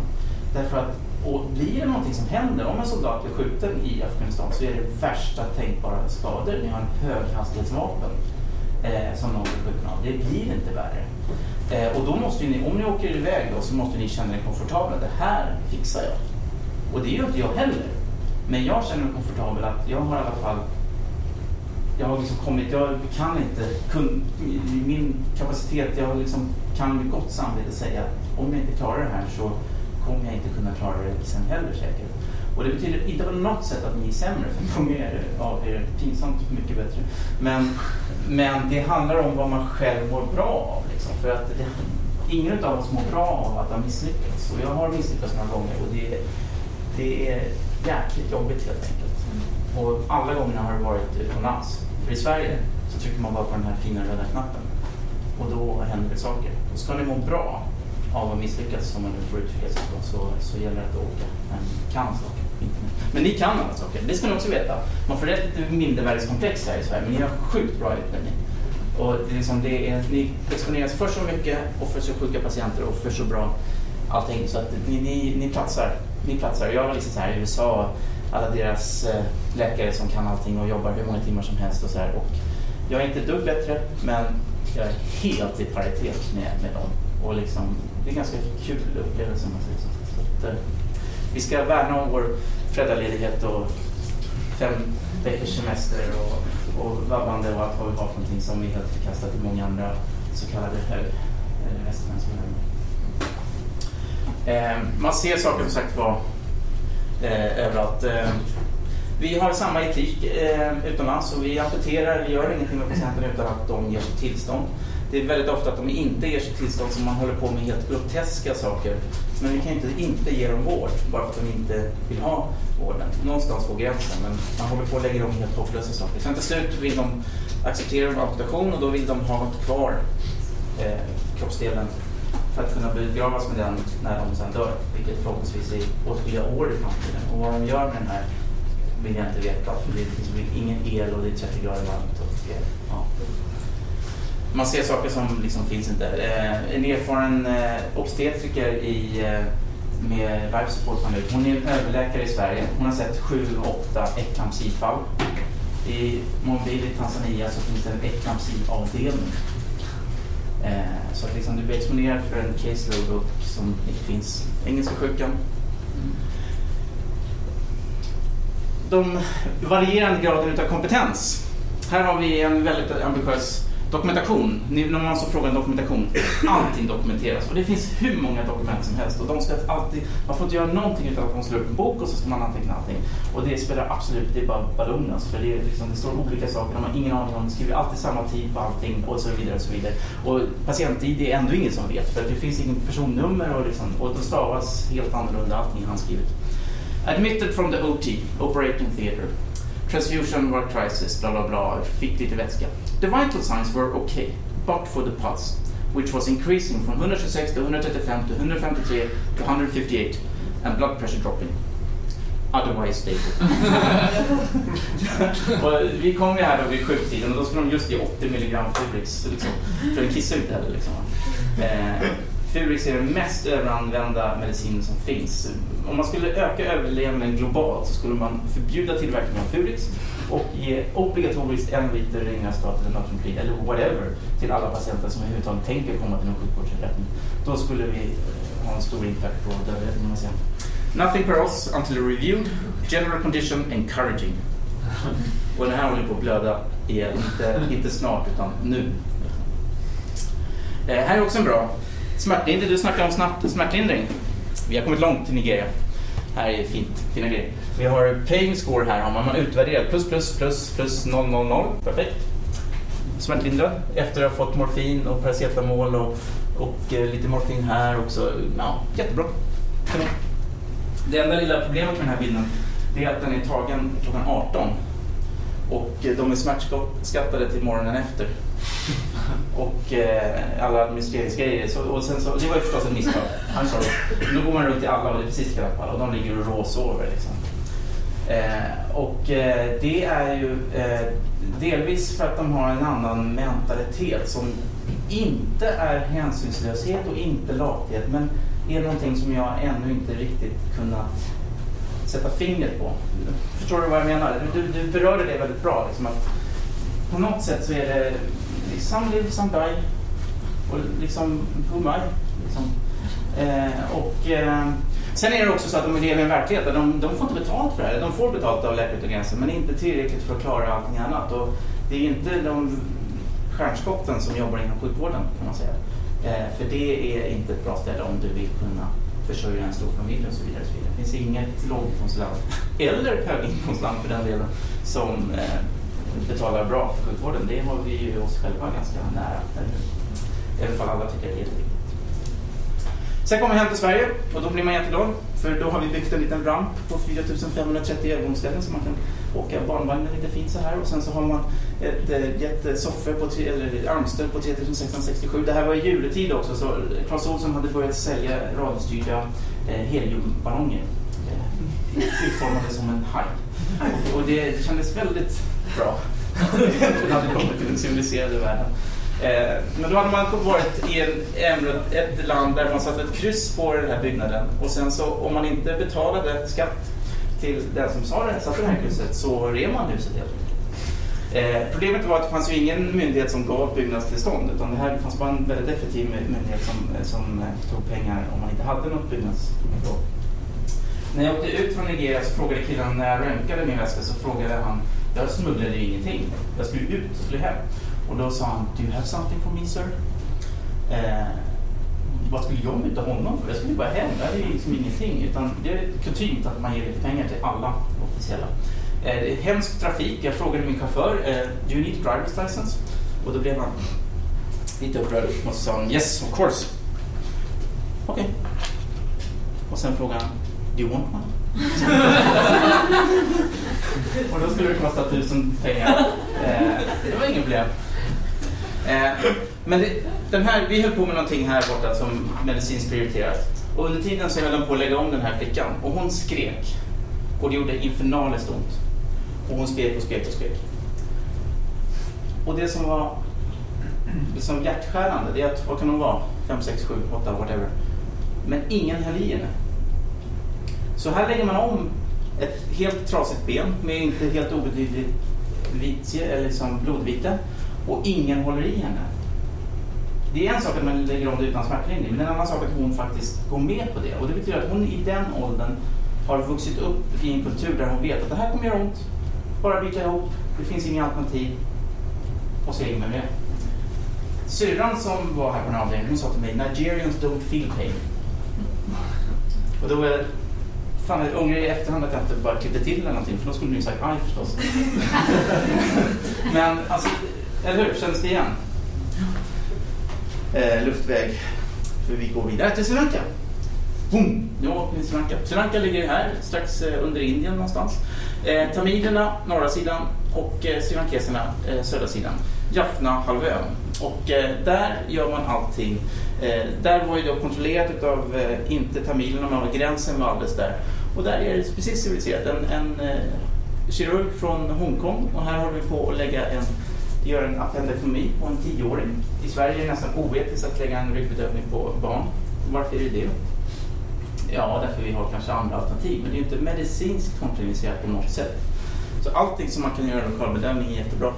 Därför att, och blir det någonting som händer, om en soldat blir skjuten i Afghanistan så är det värsta tänkbara skador. Ni har en höghastighetsvapen eh, som någon blir skjuten av. Det blir inte värre. Eh, och då måste ni, om ni åker iväg då, så måste ni känna er komfortabla. Det här fixar jag. Och det gör inte jag heller. Men jag känner mig komfortabel att jag har i alla fall jag har liksom kommit, jag kan inte, kun, i min kapacitet, jag liksom kan med gott samvete säga att om jag inte klarar det här så kommer jag inte kunna klara det sen heller säkert. Och det betyder inte på något sätt att ni är sämre, för många är av er pinsamt mycket bättre. Men, men det handlar om vad man själv mår bra av. Liksom. För att det, ingen av oss mår bra av att ha misslyckats. Och jag har misslyckats några gånger och det, det är jäkligt jobbigt helt enkelt. Och alla gånger har det varit utomlands. För i Sverige så trycker man bara på den här fina röda knappen och då händer det saker. Då ska ni må bra av att misslyckas, om man nu får uttrycka sig så, så, gäller det att åka. Men kan saker. Men ni kan alla saker, det ska ni också veta. Man får rätt lite mindervärdeskomplex här i Sverige, men ni har sjukt bra utbildning. Och det är liksom, det är, ni exponeras för så mycket och för så sjuka patienter och för så bra allting. Så att ni, ni, ni platsar. Ni platsar. Jag var liksom så här i USA, alla deras eh, läkare som kan allting och jobbar hur många timmar som helst och så här. Och jag är inte ett dugg bättre, men jag är helt i paritet med, med dem. Och liksom, det är en ganska kul upplevelse om man säger så. så att, eh, vi ska värna om vår föräldraledighet och fem veckors semester och, och vabbande och allt vad vi har för någonting som vi helt förkastat i många andra så kallade hög eh, västerländska länder. Eh, man ser saker som sagt var eh, överallt. Eh, vi har samma etik eh, utomlands och vi amputerar, vi gör ingenting med patienterna utan att de ger sitt tillstånd. Det är väldigt ofta att de inte ger sitt tillstånd som man håller på med helt groteska saker. Men vi kan inte inte ge dem vård bara för att de inte vill ha vården. Någonstans går gränsen men man håller på att lägga dem helt hopplösa saker. Sen till slut vill de acceptera en amputation och då vill de ha kvar eh, kroppsdelen för att kunna begravas med den när de sen dör. Vilket förhoppningsvis är åtskilliga år i framtiden. Och vad de gör med den här vill jag inte veta. För det är liksom ingen el och det är 30 grader varmt. Och, eh, ja. Man ser saker som liksom finns inte. Eh, en erfaren eh, obstetriker i, eh, med life support familj. Hon är en överläkare i Sverige. Hon har sett sju, åtta eklampsifall. I Mobile i Tanzania så finns det en eklampsiavdelning. Eh, så att liksom du blir exponerad för en caseload och som inte finns. Engelska sjukan. De varierande graden utav kompetens. Här har vi en väldigt ambitiös dokumentation. När man så frågar dokumentation, allting dokumenteras. Och det finns hur många dokument som helst. Och de ska alltid, man får inte göra någonting utan att man slår upp en bok och så ska man anteckna allting. Och det spelar absolut, det är bara ballongas. För det, är liksom, det står olika saker, de har ingen aning om, de skriver alltid samma tid på allting och så vidare. Och så vidare. Och patient-ID är ändå ingen som vet för det finns inget personnummer och, liksom, och det stavas helt annorlunda allting handskrivet. Admitted from the OT, operating theater. Transfusion work crisis, bla bla bla, fick lite vätska. The vital signs were okay, but for the pulse, which was increasing from 126 to 135 to 153 to 158, and blood pressure dropping. Otherwise stable. och vi kom ju här då vid sjuktiden och då skulle de just ge 80 milligram Furix, liksom, för den kissar inte heller. Liksom. Eh, Furix är den mest överanvända medicin som finns. Om man skulle öka överlevnaden globalt så skulle man förbjuda tillverkningen av Furix och ge obligatoriskt en liter Ringastat eller Natriumklorid eller whatever till alla patienter som överhuvudtaget tänker komma till en sjukvårdsinrättning. Då skulle vi eh, ha en stor impact på dödligheten. Nothing per oss until reviewed. General condition encouraging. Och den här håller på att blöda igen. Inte, inte snart utan nu. Eh, här är också en bra. Smärtlindring, du snackade om snabbt smärtlindring. Vi har kommit långt till Nigeria. Här är fint, fina grejer. Vi har pain score här, har man, man utvärderat. Plus, plus, plus, plus 0, 0, 0. Perfekt. Smärtlindrad efter att ha fått morfin och paracetamol och, och eh, lite morfin här också. Ja, jättebra. Det enda lilla problemet med den här bilden det är att den är tagen klockan 18 och eh, de är smärtskattade till morgonen efter. Och eh, alla administreringsgrejer. Så, och sen så, det var ju förstås ett misstag. I'm sorry. Nu går man runt i alla och det är precis likadant och de ligger och råsover. Liksom. Eh, och eh, det är ju eh, delvis för att de har en annan mentalitet som inte är hänsynslöshet och inte lathet men är någonting som jag ännu inte riktigt kunnat sätta fingret på. Förstår du vad jag menar? Du, du berörde det väldigt bra. Liksom att på något sätt så är det some live, some die. Och liksom, who am I? Liksom. Eh, och, eh, sen är det också så att de lever i en verklighet där de, de får inte betalt för det här. De får betalt av Läkare utan gränser men inte tillräckligt för att klara allting annat. Och det är inte de stjärnskotten som jobbar inom sjukvården kan man säga. Eh, för det är inte ett bra ställe om du vill kunna försörja en stor familj och så vidare. Och så vidare. Det finns inget låginkomstland, eller höginkomstland för den delen, som eh, betalar bra för sjukvården. Det har vi ju oss själva ganska nära. Hur? Även om alla tycker att det är jätteviktigt. Sen kommer vi hem till Sverige och då blir man jätteglad. För då har vi byggt en liten ramp på 4530 övergångsställen så man kan åka barnvagnen lite fint så här. Och sen så har man ett eh, jättesoffa på, tre- eller armstöd på 3667. Det här var i juletid också så Clas Ohlson hade börjat sälja radiostyrda eh, heliumballonger. Eh, utformade som en haj. Och, och det kändes väldigt bra. Äntligen hade kommit till den civiliserade världen. Eh, men då hade man varit i en, en- ett land där man satte ett kryss på den här byggnaden och sen så om man inte betalade skatt till den som sa det, satte det här krysset så rev man huset helt enkelt. Eh, problemet var att det fanns ju ingen myndighet som gav byggnadstillstånd utan det här fanns bara en väldigt effektiv myndighet som, eh, som eh, tog pengar om man inte hade något byggnadslov. När jag åkte ut från Nigeria så frågade killen när jag röntgade min väska så frågade han, jag smugglade ju ingenting, jag skulle ut, jag skulle hem. Och då sa han, do you have something for me sir? Eh, vad skulle jag möta honom för? Jag skulle bara hem, det här är ju liksom ingenting. Utan det är kutymt att man ger lite pengar till alla officiella. Eh, det är hemsk trafik, jag frågade min chaufför, eh, do you need driver's license? Och då blev han lite upprörd och så sa han, yes of course. Okej. Och sen frågade han, do you want one? och då skulle det kosta tusen pengar. Eh, det var inget problem. Eh, men det, den här, vi höll på med någonting här borta som medicinskt prioriterat. Och under tiden så höll de på att lägga om den här flickan. Och hon skrek. Och det gjorde infernaliskt ont. Och hon skrek och skrek och skrek. Och det som var liksom hjärtskärande, det är att, vad kan hon vara? 5, 6, 7, 8, whatever. Men ingen höll i henne. Så här lägger man om ett helt trasigt ben med inte helt obetydligt vitie, eller liksom blodvite och ingen håller i henne. Det är en sak att man lägger om det utan smärtlindring, men en annan sak att hon faktiskt går med på det. Och det betyder att hon i den åldern har vuxit upp i en kultur där hon vet att det här kommer göra ont, bara byta ihop, det finns inga alternativ och så är med det. Syrran som var här på den här avdelningen, hon sa till mig Nigerians don't feel pain. Och då var Fan, jag ångrar i efterhand att jag inte bara klippte till eller någonting, för då skulle ni ju sagt aj förstås. Men alltså, eller hur? Känns det igen? Eh, luftväg. För vi går vidare till Sri Lanka. Boom! Nu åker vi till Sri Lanka. Sri Lanka ligger här, strax eh, under Indien någonstans. Eh, tamilerna, norra sidan och eh, sri lankeserna, eh, södra sidan. Jaffna-halvön. Och eh, där gör man allting. Eh, där var ju då kontrollerat av eh, inte tamilerna, men gränsen var alldeles där. Och där är det precis civiliserat. En, en eh, kirurg från Hongkong och här håller vi på att lägga en göra en appendektomi på en tioåring. I Sverige är det nästan oetiskt att lägga en ryggbedövning på barn. Varför är det det? Ja, därför vi har kanske andra alternativ. Men det är inte medicinskt kontrolliserat på något sätt. Så allting som man kan göra lokalbedömning är jättebra.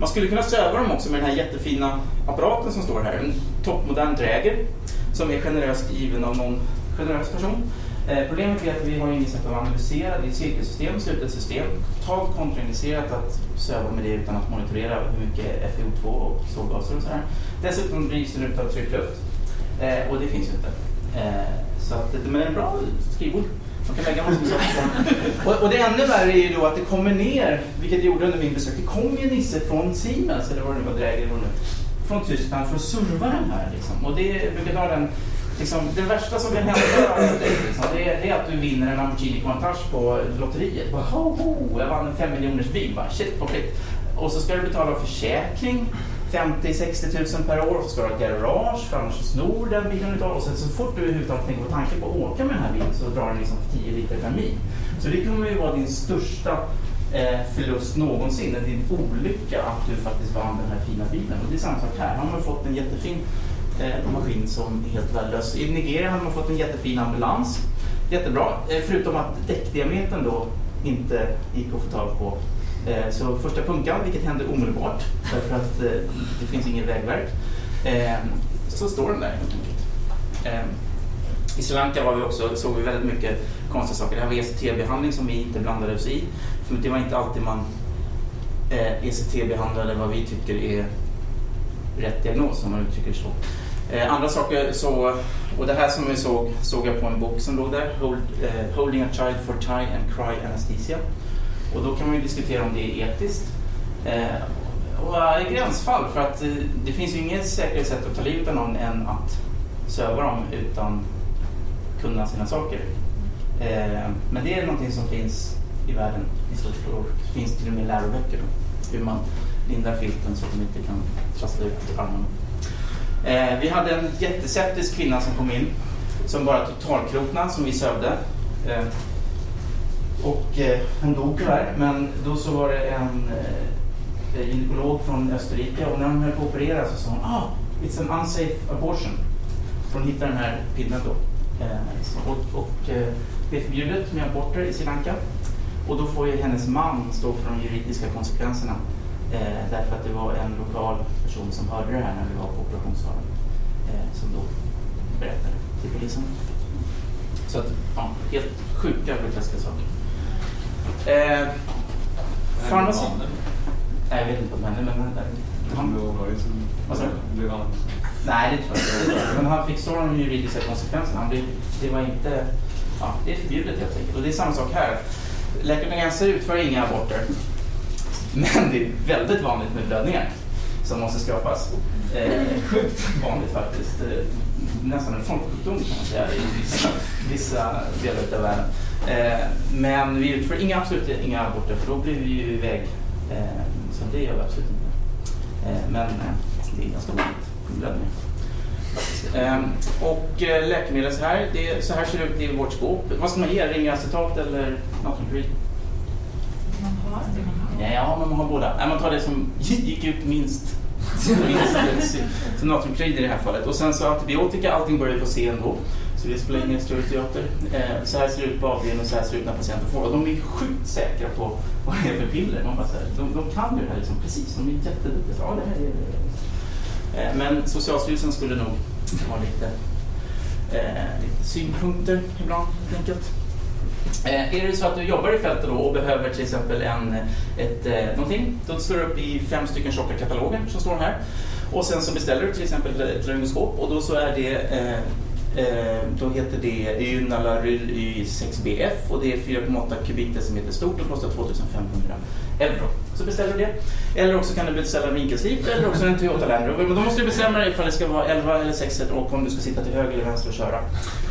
Man skulle kunna söva dem också med den här jättefina apparaten som står här. En toppmodern Dräger som är generöst given av någon generös person. Eh, problemet är att vi har inget sätt att analysera. Det är ett cirkelsystem, slutet system. Totalt kontraindicerat att söva med det utan att monitorera hur mycket FiO2 och solgaser och sådär. Dessutom drivs den utav tryckluft. Eh, och det finns ju inte. Eh, så att, men det är en bra skrivbord. Man kan lägga massor saker på. och, och det ännu värre är ju då att det kommer ner, vilket det gjorde under min besök, det kom ju Nisse från Siemens, eller vad det nu var, Dräger eller vad det nu från Tyskland för att serva den här. Liksom. Och det brukar ha den, liksom, det värsta som kan hända dig, liksom, det, är, det är att du vinner en Lamborghini Countach på lotteriet. Bara, ho, ho, jag vann en fem miljoners bil. Bara, shit, på skit. Och så ska du betala försäkring 50-60 tusen per år och så ska du ha garage för annars snor den bilen utav och sen så fort du överhuvudtaget tänker på tanken på att åka med den här bilen så drar den liksom 10 liter per mil. Så det kommer ju vara din största eh, förlust någonsin, din olycka att du faktiskt vann den här fina bilen. Och det är samma sak här, här har man fått en jättefin eh, maskin som är helt värdelös. I Nigeria har man fått en jättefin ambulans, jättebra, eh, förutom att däckdiametern då inte gick att få tag på Eh, så första punkan, vilket händer omedelbart därför att eh, det finns ingen vägverk, eh, så står den där helt enkelt. I Sri Lanka var vi också, såg vi väldigt mycket konstiga saker. Det här var ECT-behandling som vi inte blandade oss i. För det var inte alltid man ECT-behandlade vad vi tycker är rätt diagnos om man uttrycker det så. Andra saker så, och det här som vi såg, såg jag på en bok som låg där, Hold, eh, Holding a child for tie and cry anesthesia. Och då kan man ju diskutera om det är etiskt. Eh, och är eh, gränsfall för att eh, det finns ju inget säkrare sätt att ta livet av någon än att söva dem utan kunna sina saker. Eh, men det är någonting som finns i världen i stort och det finns till och med läroböcker om hur man lindar filten så att de inte kan trassla ut armarna. Eh, vi hade en jätteseptisk kvinna som kom in som bara totalkroknade, som vi sövde. Eh, och eh, hon dog tyvärr, men då så var det en eh, gynekolog från Österrike och när hon höll på att operera så sa hon ah, it's an unsafe abortion. För hon hittade den här pinnen då. Eh, så, och och eh, det är förbjudet med aborter i Sri Lanka. Och då får ju hennes man stå för de juridiska konsekvenserna. Eh, därför att det var en lokal person som hörde det här när vi var på operationssalen. Eh, som då berättade till polisen. Så att, ja, helt sjuka, groteska saker. Eh, Pharmacy. Nej, jag vet inte vad som hände, men han, Han blev avdragen som... Vad sa du? Blev han... Nej, det tror jag inte. Men han fick stå de juridiska konsekvenserna. Han blev, det var inte... Ja, det är förbjudet helt enkelt. Och det är samma sak här. Läkare utan gränser utför inga aborter. Men det är väldigt vanligt med blödningar som måste skrapas. Eh, sjukt vanligt faktiskt. Eh, nästan en folksjukdom kan man säga i vissa, vissa delar av världen. Eh, men vi utför inga, absolut inga aborter för då blir vi ju iväg. Eh, så det gör vi absolut inte. Eh, men det är ganska vanligt blödningar. Ehm, och läkemedel så här, det, så här ser det ut i vårt skåp. Vad ska man ge? Ringacetat eller natriumklorid? Ja, men man har båda. Nej, man tar det som gick ut minst så natriumklorid i det här fallet. Och sen så antibiotika, allting börjar på C ändå. Så det spelar ingen större teater. Eh, så här ser det ut på avdelningen och så här ser det ut när patienten får. Och de är sjukt säkra på vad det är för piller. Man bara så här, de, de kan ju det här liksom precis. De är jätteduktiga. Ja, det här är det. Eh, Men Socialstyrelsen skulle nog ha lite, eh, lite synpunkter ibland helt enkelt. Eh, är det så att du jobbar i fältet och behöver till exempel en, ett, eh, någonting, då slår du upp i fem stycken tjocka kataloger som står här. Och sen så beställer du till exempel ett laryngoskop och då så är det Eh, Eh, då heter det Ynalaryl Y6BF och det är 4,8 kubikdecimeter stort och kostar 2500 euro. Så beställer du det. Eller också kan du beställa en vinkelslip eller också en Toyota Land Rover. Men då måste du bestämma dig ifall det ska vara 11 eller 6 och om du ska sitta till höger eller vänster och köra.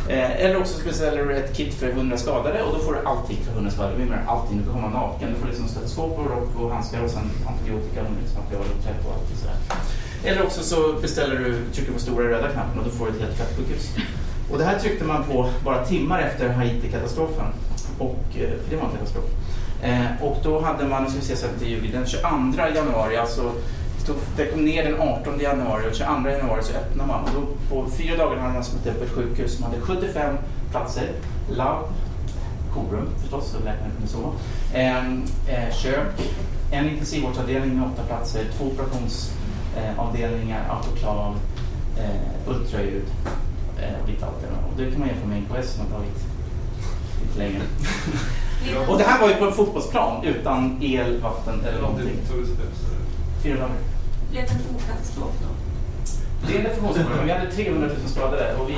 Eh, eller också beställer du ett kit för 100 skadade och då får du allting för 100 skadade. Vi menar allting. Du får komma naken. Du får liksom stetoskop och rock och handskar och sen antibiotika, omväxtmaterial och liksom tvätt och allt sådär. Eller också så beställer du, trycker på stora röda knappen och då får du ett helt fettsjukhus. Och det här tryckte man på bara timmar efter Haiti-katastrofen. Och, eh, för det var en katastrof. Eh, och då hade man, nu ska vi se så att det juli, den 22 januari, alltså det kom ner den 18 januari och 22 januari så öppnade man. Och då, på fyra dagar hade man smält upp ett sjukhus som hade 75 platser, labb, korum förstås, så läkaren kunde sova, eh, eh, kök, en intensivvårdsavdelning med åtta platser, två operationsavdelningar, autoklav, eh, ultraljud eh, och lite allt det. Och det kan man jämföra med NKS som har tagit lite längre. och det här var ju på en fotbollsplan utan el, vatten eller någonting. Så Fyra dagar. Blev det en katastrof då? Det är en definitionsproblem, vi hade 300 000 skadade och, vi,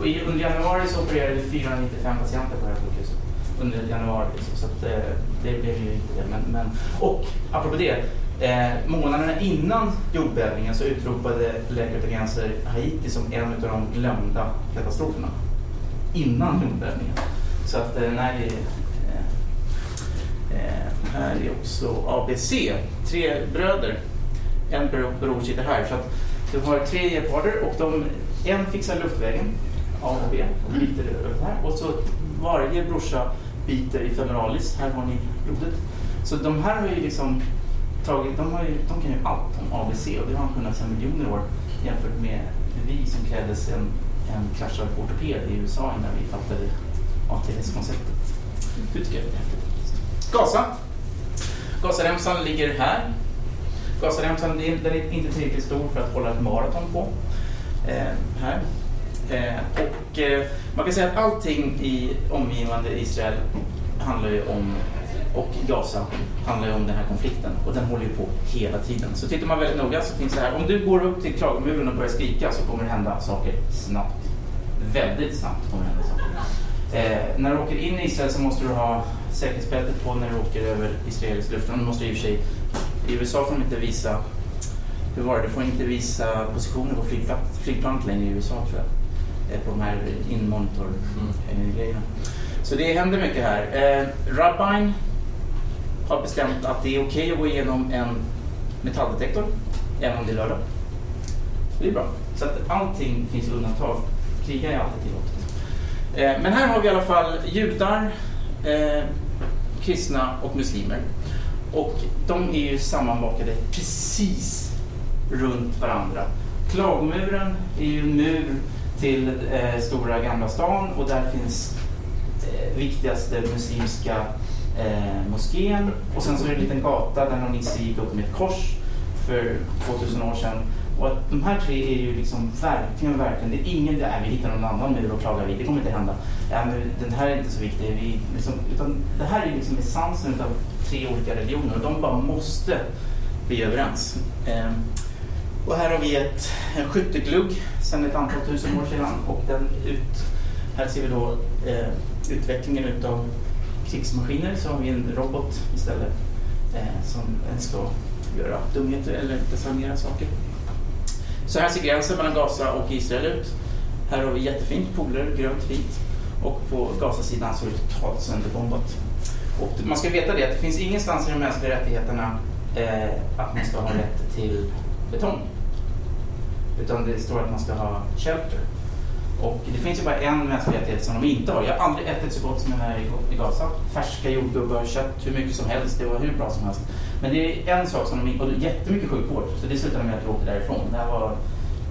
och i, under januari så opererade vi 495 patienter på det här sjukhuset. Under januari, liksom, så att, eh, det blev ju inte det. Men, men, och apropå det, eh, månaderna innan jordbävningen så utropade Läkare utan gränser Haiti som en av de glömda katastroferna. Innan jordbävningen. Så att, eh, nej, eh, eh, här är också ABC, tre bröder. En bror, bror sitter här. Så att du har tre geparder och de, en fixar luftvägen, A och B, och biter över här. Och så varje brorsa biter i femoralis, här har ni blodet. Så de här har ju liksom tagit, de, har ju, de kan ju allt om ABC och det har de kunnat sedan miljoner år jämfört med vi som krävdes en, en kraschad ortoped i USA innan vi fattade ATS-konceptet. Det tycker jag är häftigt. Gaza. Gazaremsan ligger här. Gazaremsan den är inte tillräckligt stor för att hålla ett maraton på. Eh, här. Eh, och eh, man kan säga att allting i omgivande Israel handlar ju om, och Gaza handlar ju om den här konflikten och den håller ju på hela tiden. Så tittar man väldigt noga så finns det här, om du går upp till klagomuren och börjar skrika så kommer det hända saker snabbt. Väldigt snabbt kommer det hända saker. Eh, när du åker in i Israel så måste du ha säkerhetsbältet på när du åker över israelisk luftrum. Du måste i och för sig, I USA får de inte visa, hur var det, du får inte visa positioner på flygplan, flygplanet längre i USA tror jag. eh, på de här in-monitor-grejerna. Så det händer mycket här. Eh, Rabbine har bestämt att det är okej att gå igenom en metalldetektor, även om det är lördag. Det är bra. Så att allting finns undantag. Kriga är alltid tillåtet. Eh, men här har vi i alla fall judar, eh, kristna och muslimer. Och de är ju sammanbakade precis runt varandra. Klagomuren är ju en mur till eh, Stora Gamla stan och där finns eh, viktigaste muslimska eh, moskén. Och sen så är det en liten gata där någon nisse gick upp med ett kors för 2000 år sedan. Och att de här tre är ju liksom verkligen, verkligen, det är ingen, där vi hittar någon annan mur och klagar vi, det kommer inte hända. Ja, men den här är inte så viktig, vi, liksom, utan det här är liksom essensen av tre olika religioner och de bara måste bli överens. Eh, och här har vi ett, en skytteglugg sedan ett antal tusen år sedan och den ut, här ser vi då eh, utvecklingen utav krigsmaskiner så har vi en robot istället eh, som ska göra dumheter eller desarmera saker. Så här ser gränsen mellan Gaza och Israel ut. Här har vi jättefint poler, grönt, vitt. Och på Gazasidan så är det totalt sönderbombat. Och man ska veta det att det finns ingenstans i de mänskliga rättigheterna eh, att man ska ha rätt till betong. Utan det står att man ska ha shelter. Och det finns ju bara en mänsklig rättighet som de inte har. Jag har aldrig ätit så gott som jag här i Gaza. Färska jordgubbar, kött, hur mycket som helst. Det var hur bra som helst. Men det är en sak som de inte... Och jättemycket sjukvård. Så det slutade med att jag åkte därifrån. Det här var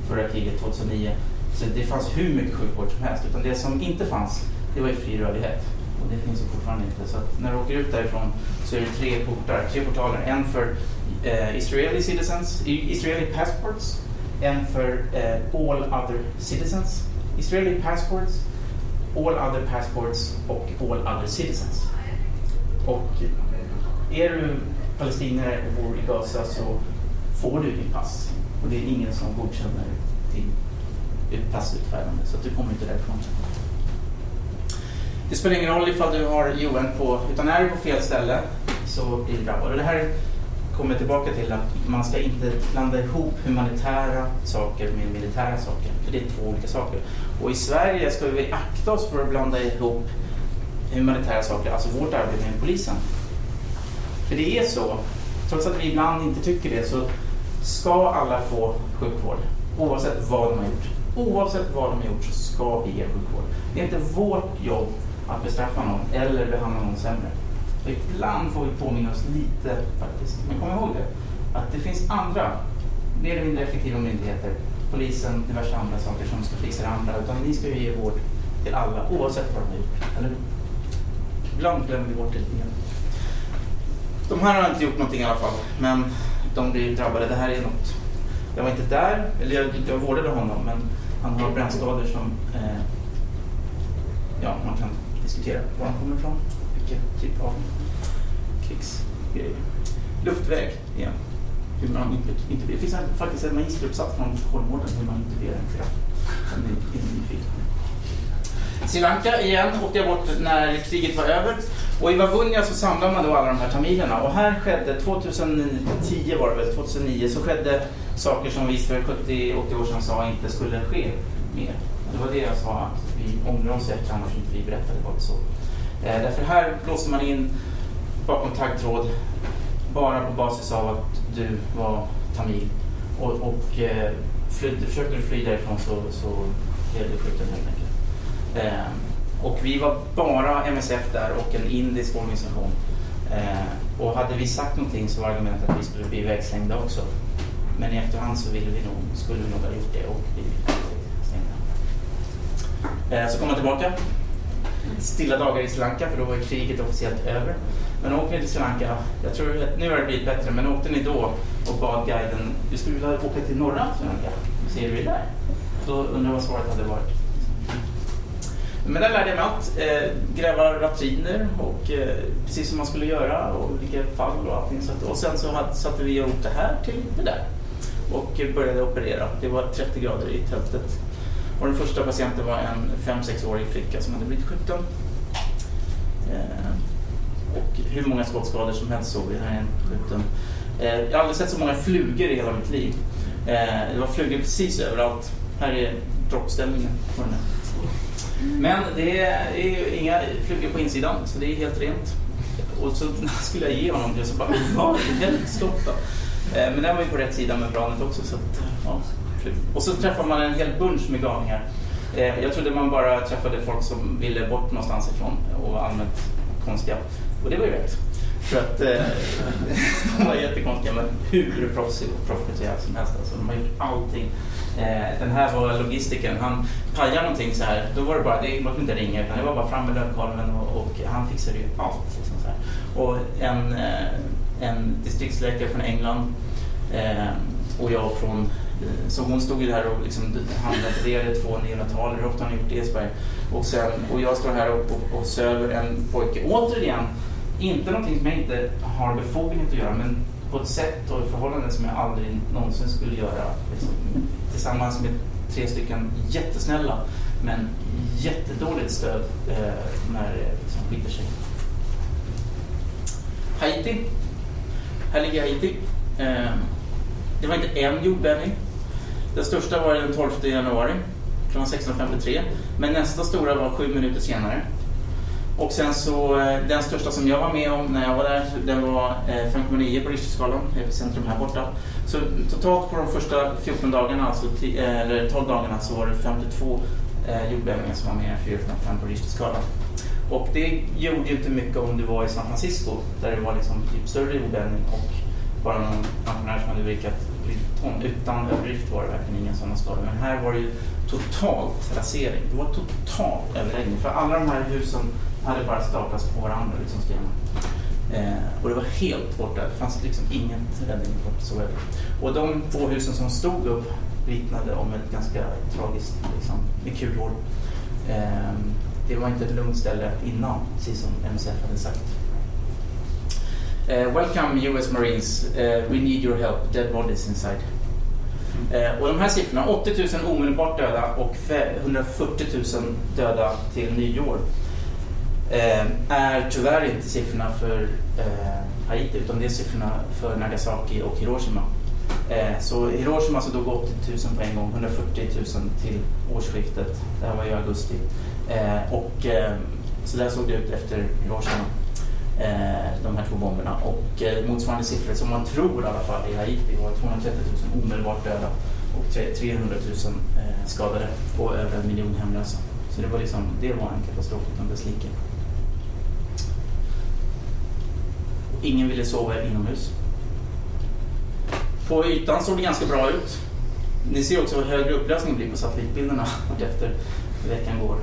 förra kriget 2009. Så det fanns hur mycket sjukvård som helst. Utan det som inte fanns, det var ju fri rörlighet. Och det finns ju fortfarande inte. Så att när du åker ut därifrån så är det tre portar, tre portaler. En för eh, Israeli citizens, Israeli passports. En för eh, all other citizens. Israeli passports, all other passports och all other citizens. Och är du palestinier och bor i Gaza så får du ditt pass. Och det är ingen som godkänner ditt passutfärdande så att du kommer inte därifrån. Det spelar ingen roll ifall du har UN på, utan är du på fel ställe så blir du drabbad. Och det här kommer tillbaka till att man ska inte blanda ihop humanitära saker med militära saker. För det är två olika saker. Och i Sverige ska vi akta oss för att blanda ihop humanitära saker, alltså vårt arbete med polisen. För det är så, trots att vi ibland inte tycker det, så ska alla få sjukvård. Oavsett vad de har gjort. Oavsett vad de har gjort så ska vi ge sjukvård. Det är inte vårt jobb att bestraffa någon eller behandla någon sämre. Och ibland får vi påminna oss lite faktiskt. Men kom ihåg det, att det finns andra mer eller mindre effektiva myndigheter, polisen, diverse andra saker som ska fixa det andra. Utan ni ska ju ge vård till alla oavsett vad de har gjort. Eller Ibland glömmer vi bort det lite grann. De här har inte gjort någonting i alla fall, men de blir drabbade. Det här är något. Jag var inte där, eller jag, jag vårdade honom, men han har brännskador som eh, ja, man kan diskutera var han kommer ifrån vilken typ av krigsgrej. Luftväg igen. Hur man inte, det finns faktiskt en magisteruppsats från Kolmården hur man intuberar en kraft. Om ni är nyfikna. Sri Lanka igen åkte jag bort när kriget var över. Och i Vavunja så samlade man då alla de här tamilerna. Och här skedde, 2010 var det väl, 2009, så skedde saker som vi för 70-80 år sedan sa inte skulle ske mer. Det var det jag sa, att vi ångrar oss efter annars inte vi berättade vad det så. Eh, därför här låste man in bakom taggtråd bara på basis av att du var tamil. Och, och eh, försökte du fly därifrån så, så blev du skjuten helt enkelt. Eh, och vi var bara MSF där och en indisk organisation. Eh, och hade vi sagt någonting så var argumentet att vi skulle bli ivägslängda också. Men i efterhand så ville vi nog, skulle vi nog ha gjort det och blivit stängda. Eh, så kom man tillbaka stilla dagar i Sri Lanka för då var kriget officiellt över. Men åkte ni till Sri Lanka, jag tror att nu har det blivit bättre, men åkte ni då och bad guiden, du skulle vilja åka till norra Sri Lanka, hur ser du det där? Då undrar jag vad svaret hade varit. Men där lärde jag mig allt. Eh, gräva latriner och eh, precis som man skulle göra och vilka fall och allting. Så att, och sen så hade, satte vi ihop det här till det där och började operera. Det var 30 grader i tältet. Och den första patienten var en 5-6-årig flicka som hade blivit skjuten. Eh, och hur många skottskador som helst såg vi. Här är en sjukdom. Eh, jag har aldrig sett så många flugor i hela mitt liv. Eh, det var flugor precis överallt. Här är droppställningen på den här. Men det är ju inga flugor på insidan, så det är helt rent. Och så skulle jag ge honom det så bara, vad i helskotta? Eh, men den var ju på rätt sida med planet också. Så att, ja. Och så träffar man en hel bunch med galningar. Eh, jag trodde man bara träffade folk som ville bort någonstans ifrån och var allmänt konstiga. Och det var ju rätt. För att eh, de var jättekonstiga men hur proffsig och professionella som helst. Alltså, de har gjort allting. Eh, den här var logistikern. Han pajade någonting så här. Då var det bara, det var inte ringa utan det var bara fram med lövkolven och, och han fixade ju allt. Liksom, så här. Och en, eh, en distriktsläkare från England eh, och jag från så hon stod ju där och liksom handlade två neonataler, hur ofta har ni gjort det i Sverige? Och, sen, och jag står här och, och, och söver en pojke. Återigen, inte någonting som jag inte har befogenhet att göra men på ett sätt och förhållanden som jag aldrig någonsin skulle göra liksom, tillsammans med tre stycken jättesnälla men jättedåligt stöd eh, när det liksom skiter sig. Haiti. Här ligger Haiti. Eh, det var inte en jordbävning. Den största var den 12 januari klockan 16.53. Men nästa stora var sju minuter senare. Och sen så eh, den största som jag var med om när jag var där, den var eh, 5,9 på Richterskalan, eh, epicentrum här borta. Så totalt på de första 14 dagarna, alltså eller 12 dagarna, så var det 52 eh, jordbävningar som var mer än 4,5 på Richterskalan. Och det gjorde ju inte mycket om du var i San Francisco, där det var liksom typ större jordbävning och bara någon pensionär som hade vrickat ton. Utan överdrift var det verkligen inga sådana skador. Men här var det ju totalt rasering. Det var totalt överläggning. För alla de här husen hade bara staplats på varandra, liksom. Eh, och det var helt borta. Det fanns liksom ingen räddning whatsoever. Och de två husen som stod upp vittnade om ett ganska tragiskt, liksom, med kulhål. Eh, det var inte ett lugnt ställe innan, precis som MSF hade sagt. Eh, welcome US Marines. Eh, we need your help. Dead bodies inside. Eh, och de här siffrorna, 80 000 omedelbart döda och 140 000 döda till nyår, är tyvärr inte siffrorna för Haiti utan det är siffrorna för Nagasaki och Hiroshima. Så Hiroshima så dog 80 000 på en gång, 140 000 till årsskiftet. Det här var i augusti. Och, så där såg det ut efter Hiroshima Eh, de här två bomberna. Och eh, motsvarande siffror som man tror i alla fall i Haiti var 230 000 omedelbart döda och 300 000 eh, skadade och över en miljon hemlösa. Så det var, liksom, det var en katastrof utan dess like. Ingen ville sova inomhus. På ytan såg det ganska bra ut. Ni ser också hur högre upplösning blir på satellitbilderna efter veckan går.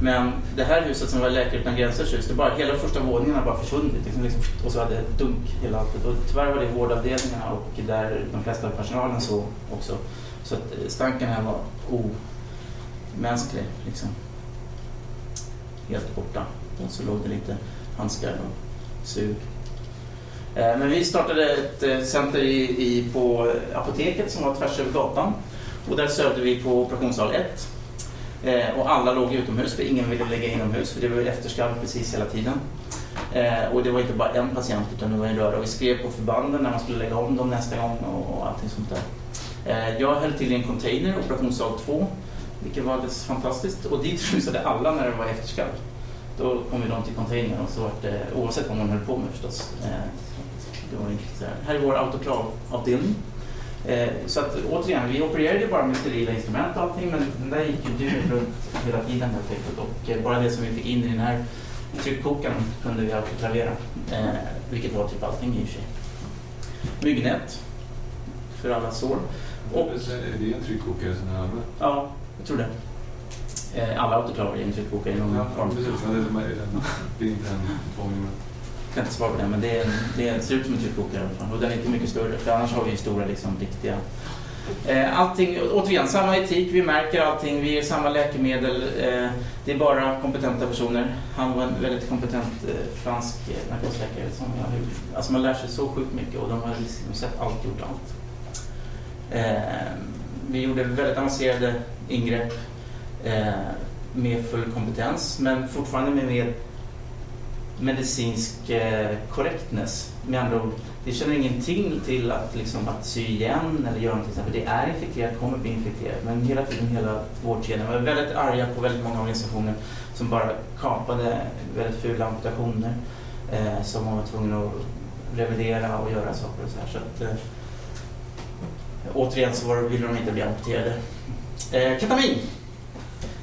Men det här huset som var Läkare Utan Gränsers hus, det bara, hela första våningen har bara försvunnit. Liksom, liksom, och så hade det dunk hela alltet. Och tyvärr var det vårdavdelningarna och där de flesta av personalen så också. Så att eh, stanken här var omänsklig. Liksom. Helt borta. Och så låg det lite handskar och sug. Eh, men vi startade ett eh, center i, i, på apoteket som var tvärs över gatan. Och där sövde vi på operationssal 1. Eh, och alla låg utomhus för ingen ville lägga inomhus för det var ju efterskalv precis hela tiden. Eh, och det var inte bara en patient utan det var en röra. Och vi skrev på förbanden när man skulle lägga om dem nästa gång och, och allting sånt där. Eh, jag höll till i en container, operationssal 2, vilket var alldeles fantastiskt. Och dit rusade alla när det var efterskalv. Då kom ju de till containern och så var det, oavsett vad man höll på med förstås. Eh, det var inte så här. här är vår autoklavavdelning. Eh, så att återigen, vi opererade bara med sterila instrument och allting men den där gick ju dygnet runt hela tiden helt enkelt. Och eh, bara det som vi fick in i den här tryckkokaren kunde vi autoklavera. Eh, vilket var typ allting i och för sig. Myggnät för alla sår. Och, Det är en tryckkokare som är allmän. ja, jag tror det. Eh, alla autoklaver är en tryckkokare i någon Ja, form. precis. Ja, det är inte en tvång. Jag kan inte svara på det, men det, är, det ser ut som en tryckkokare i alla fall. Och den är inte mycket större, för annars har vi ju stora, liksom, riktiga... Eh, allting, återigen, samma etik, vi märker allting, vi ger samma läkemedel. Eh, det är bara kompetenta personer. Han var en väldigt kompetent eh, fransk eh, narkosläkare som jag, alltså man lär sig så sjukt mycket och de har liksom sett allt, gjort allt. Eh, vi gjorde väldigt avancerade ingrepp eh, med full kompetens, men fortfarande med, med medicinsk eh, correctness. Med andra ord, det känner ingenting till att, liksom, att sy igen eller göra någonting. För det är infekterat, kommer bli infekterat. Men hela tiden hela vårdkedjan. Vi var väldigt arga på väldigt många organisationer som bara kapade väldigt fula amputationer. Eh, som man var tvungen att revidera och göra saker och så här. Så att, eh, återigen så var, ville de inte bli amputerade. Eh, ketamin.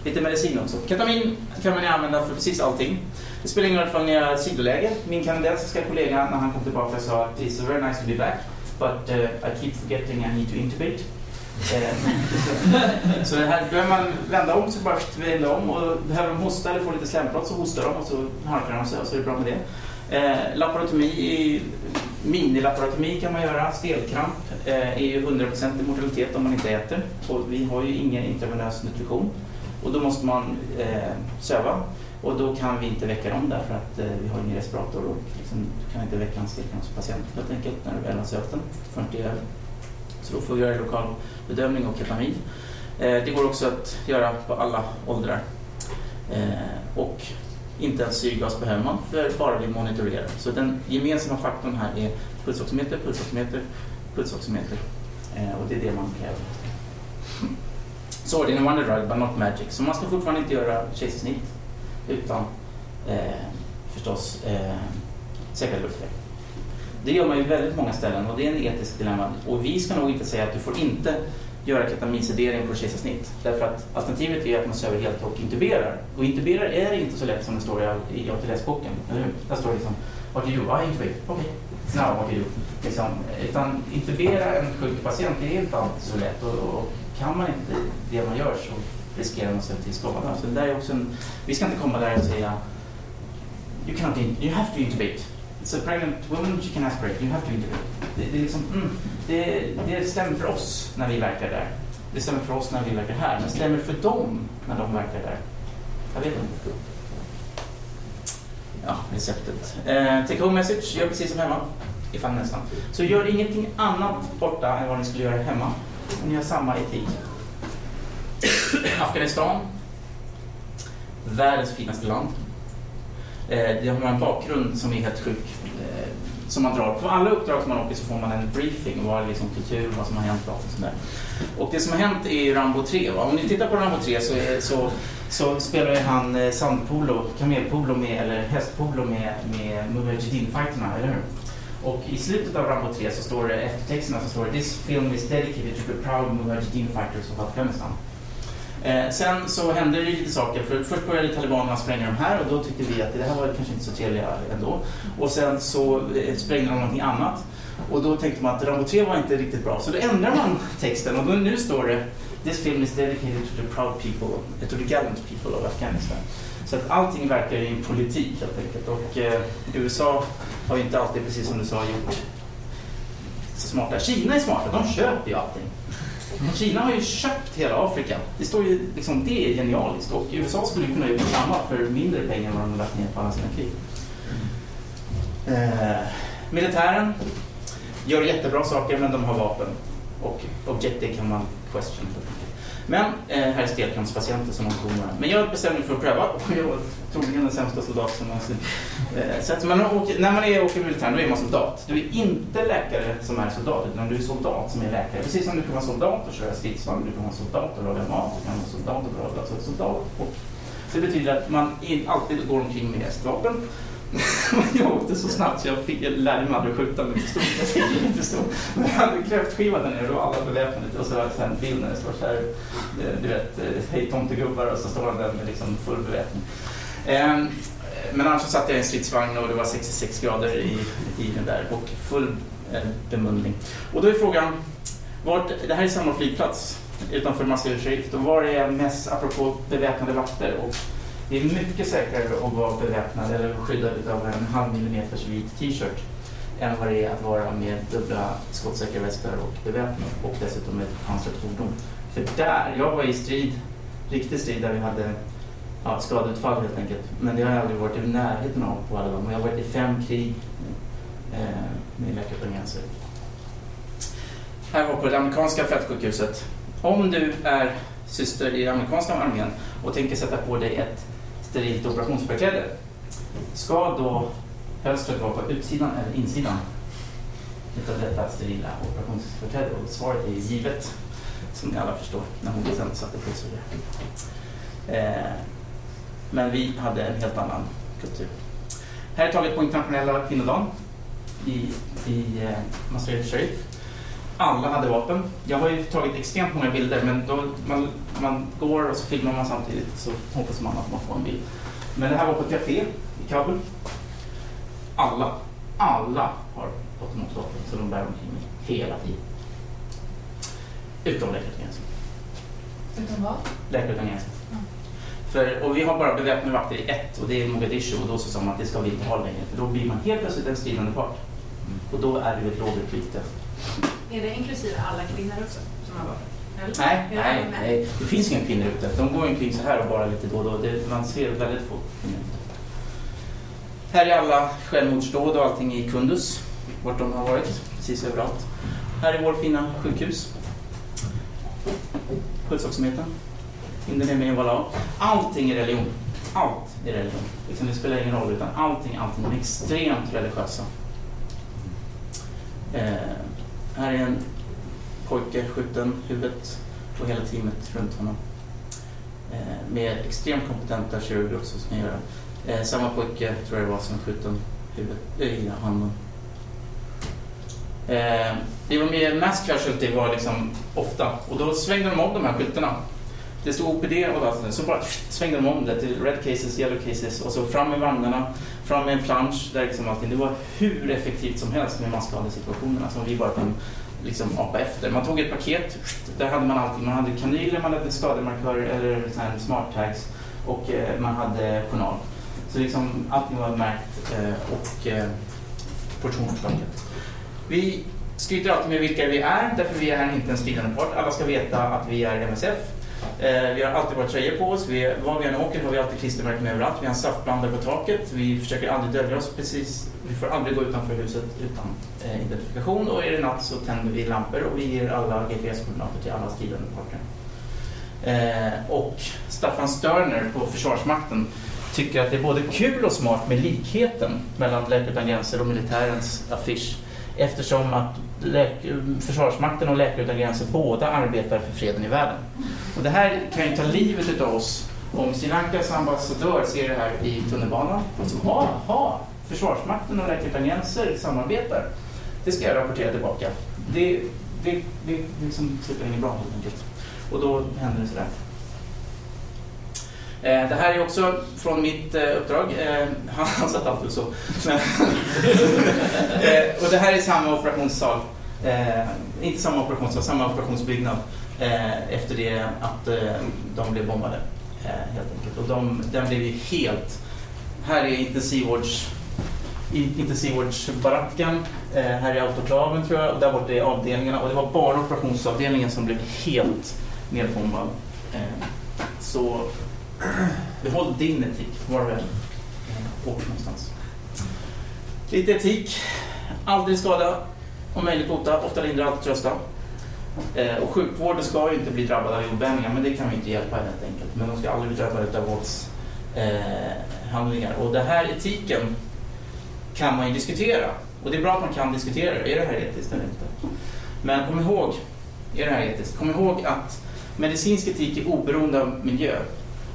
Lite medicin också. Ketamin kan man ju använda för precis allting. Det spelar ingen roll från jag har sidoläge. Min kanadensiska kollega när han kom tillbaka sa att it's very nice to be back but uh, I keep forgetting I need to intubate. Eh, så det här behöver man vända om så bara vända om och behöver de hosta eller få lite slemprat så hostar de och så harklar de sig och så är det bra med det. Eh, laparotomi, minilaparotomi kan man göra. Stelkramp eh, är ju 100% mortalitet om man inte äter och vi har ju ingen intravenös nutrition och då måste man eh, söva och då kan vi inte väcka dem därför att eh, vi har ingen respirator och liksom, du kan inte väcka en stelkrampspatient helt enkelt när du väl har sövt den förrän det är. Så då får vi göra lokal bedömning och ketamin. Eh, det går också att göra på alla åldrar. Eh, och inte ens syrgas behöver man för bara vi monitorerad. Så den gemensamma faktorn här är pulsoximeter, pulsoximeter, pulsoximeter. Eh, och det är det man kräver. Så det är en wonder drug but not magic. Så man ska fortfarande inte göra kejsarsnitt utan eh, förstås eh, säkra luftväg. Det gör man ju väldigt många ställen och det är en etisk dilemma. Och vi ska nog inte säga att du får inte göra ketaminsedering på kejsarsnitt. Därför att alternativet är att man söver helt och intuberar. Och intuberar är inte så lätt som det står i ATLS-boken, eller hur? Där står det liksom What do you do? I intubate. Okej. Okay. Now what do you do? Liksom, utan intubera en sjuk patient, det är inte alltid så lätt. Och, och kan man inte det man gör så riskerar man sig till skada. Så det där är också en, vi ska inte komma där och säga you, cannot in, you have to intubate. It's a pregnant woman, she can aspirate, you have to intubate. Det, det, är liksom, mm, det, det stämmer för oss när vi verkar där. Det stämmer för oss när vi verkar här, men stämmer för dem när de verkar där? Jag vet inte. Ja, receptet. Eh, take home message, gör precis som hemma. Ifall nästan. Så gör ingenting annat borta än vad ni skulle göra hemma. Ni har samma etik. Afghanistan. Världens finaste land. Eh, det har en bakgrund som är helt sjuk. Eh, som man drar. På alla uppdrag som man åker så får man en briefing om är liksom kultur, vad som har hänt och sånt där. Och det som har hänt är ju Rambo 3. Va? Om ni tittar på Rambo 3 så, är, så, så spelar han eh, sandpolo, kamelpolo med, eller hästpolo med, med Mujahedin-fighterna, eller hur? Och i slutet av Rambo 3 så står det, eftertexterna så står det This film is dedicated to the proud Mujahedin fighters of Afghanistan. Eh, sen så hände det lite saker. För först började talibanerna spränga de här och då tyckte vi att det här var kanske inte så trevliga ändå. Och sen så eh, sprängde de någonting annat. Och då tänkte man att Rambo 3 var inte riktigt bra. Så då ändrar man texten och då, nu står det This film is dedicated to the proud people, eh, to the gallant people of Afghanistan. Så att allting verkar i politik helt enkelt. Och eh, USA har ju inte alltid, precis som du sa, gjort så smarta. Kina är smarta, de köper ju allting. Kina har ju köpt hela Afrika. Det, står ju, liksom, det är genialiskt och USA skulle kunna göra samma för mindre pengar än vad de har lagt ner på alla sina krig. Eh, militären gör jättebra saker men de har vapen och objektiv kan man question. Men eh, här är stelkrampspatienter som de kommer. Men jag bestämde mig för att pröva och jag var troligen den sämsta soldat som någonsin eh. Men när man är, åker militär, då är man soldat. Du är inte läkare som är soldat utan du är soldat som är läkare. Precis som du kan vara soldat och köra stridsvagn, du kan vara soldat och laga mat, du kan vara soldat och laga alltså soldat. Och det betyder att man alltid går omkring med hästvapen jag åkte så snabbt så jag, fick, jag lärde mig aldrig skjuta med pistol. Jag fick inte pistol. Men jag hade kräftskiva där nere och alla beväpnade och så har jag en bild när det står så här, eh, du vet, eh, hej tomtegubbar och så står han där med liksom full beväpning. Ehm, men annars så satt jag i en stridsvagn och det var 66 grader i, i den där och full eh, bemundling. Och då är frågan, vart, det här är samma flygplats utanför Masjid Sharif och var är mest, apropå beväpnade vakter och det är mycket säkrare att vara beväpnad eller skyddad av en halv millimeters vit t-shirt än vad det är att vara med dubbla skottsäkra västar och beväpnad och dessutom ett pansrat fordon. För där, jag var i strid, riktig strid där vi hade ja, skadeutfall helt enkelt. Men det har jag aldrig varit i närheten av på alla dem. Jag har varit i fem krig eh, med Läkare. Här var på det amerikanska fältsjukhuset. Om du är syster i amerikanska armén och tänker sätta på dig ett sterilt operationsförkläde Ska då fönstret vara på utsidan eller insidan utav detta sterila operationsförkläde? Och svaret är givet, som ni alla förstår, när hon sen satte pulsådär. Eh, men vi hade en helt annan kultur. Här är taget på internationella kvinnodagen i, i eh, Masjid Sharif. Alla hade vapen. Jag har ju tagit extremt många bilder men då man, man går och så filmar man samtidigt så hoppas man att man får en bild. Men det här var på ett café i Kabul. Alla, alla har automatvapen så de bär omkring hela tiden. Utom Läkare utan gränser. Utan vad? Läkare utan gränser. Mm. För, och vi har bara beväpnade vakter i ett och det är Mogadishu och då så sa man att det ska vi inte ha längre för då blir man helt plötsligt en stridande part. Och då är det ett lågutbyte. Är det inklusive alla kvinnor också som har vapen? Nej, nej, nej, det finns inga kvinnor ute. De går omkring så här och bara lite då och då. Det, man ser väldigt få kvinnor ute. Här är alla självmordsdåd och allting i Kunduz, vart de har varit, precis överallt. Här är vår fina sjukhus. Pulsoximetern. Indien med Allting är religion. Allt är religion. Liksom, det spelar ingen roll, utan allting, allting. De är extremt religiösa. Eh, här är en pojke skjuten, huvudet och hela teamet runt honom. Eh, med extremt kompetenta kirurger också som gör. Eh, samma pojke tror jag det var som skjuten huvudet, eh, i handen. Eh, det var med mass casualty var liksom ofta och då svängde de om de här skyltarna. Det stod OPD och så bara svängde de om det till red cases, yellow cases och så fram med vagnarna, fram med en plansch. Där liksom allting. Det var hur effektivt som helst med masskadesituationerna som vi bara kan liksom apa efter. Man tog ett paket, där hade man allting. Man hade kanyler, man hade skademarkörer eller smart tags och eh, man hade journal. Så liksom allting var märkt eh, och eh, portionspaket. Vi skryter alltid med vilka vi är, därför vi är inte en stridande part. Alla ska veta att vi är MSF. Eh, vi har alltid våra tröjor på oss. Vi, var vi än åker har vi alltid klistermärken överallt. Vi har en saftblandare på taket. Vi försöker aldrig dölja oss precis. Vi får aldrig gå utanför huset utan eh, identifikation. Och är det natt så tänder vi lampor och vi ger alla GPS-koordinater till alla stridande parter. Eh, och Staffan Störner på Försvarsmakten tycker att det är både kul och smart med likheten mellan Läkare utan gränser och militärens affisch eftersom att läk- Försvarsmakten och Läkare utan gränser båda arbetar för freden i världen. Och det här kan ju ta livet av oss om Sri Lankas ambassadör ser det här i tunnelbanan och så, Försvarsmakten och Läkare utan gränser samarbetar. Det ska jag rapportera tillbaka. Det, det, det, det liksom slutar inget bra helt enkelt. Och då händer det sådär. Eh, Det här är också från mitt eh, uppdrag. Eh, Han satt alltid så. Eh, Och det här är samma operationssal. Eh, Inte samma operationssal, samma operationsbyggnad. eh, Efter det att eh, de blev bombade. eh, Helt enkelt. Och de, den blev ju helt... Här är intensivvårds intensivvårdsbaracken. Eh, här är autoklaven tror jag och där borta är avdelningarna och det var bara operationsavdelningen som blev helt nedbombad. Eh, så behåll din etik var du än åker någonstans. Lite etik. Aldrig skada, om möjligt bota, ofta lindra, alltid trösta. Eh, och sjukvården ska ju inte bli drabbad av jordbävningar, men det kan vi inte hjälpa helt enkelt. Men de ska aldrig bli drabbade av våldshandlingar. Eh, och den här etiken kan man ju diskutera. Och det är bra att man kan diskutera det. Är det här etiskt eller inte? Men kom ihåg, är det här etiskt? Kom ihåg att medicinsk etik är oberoende av miljö.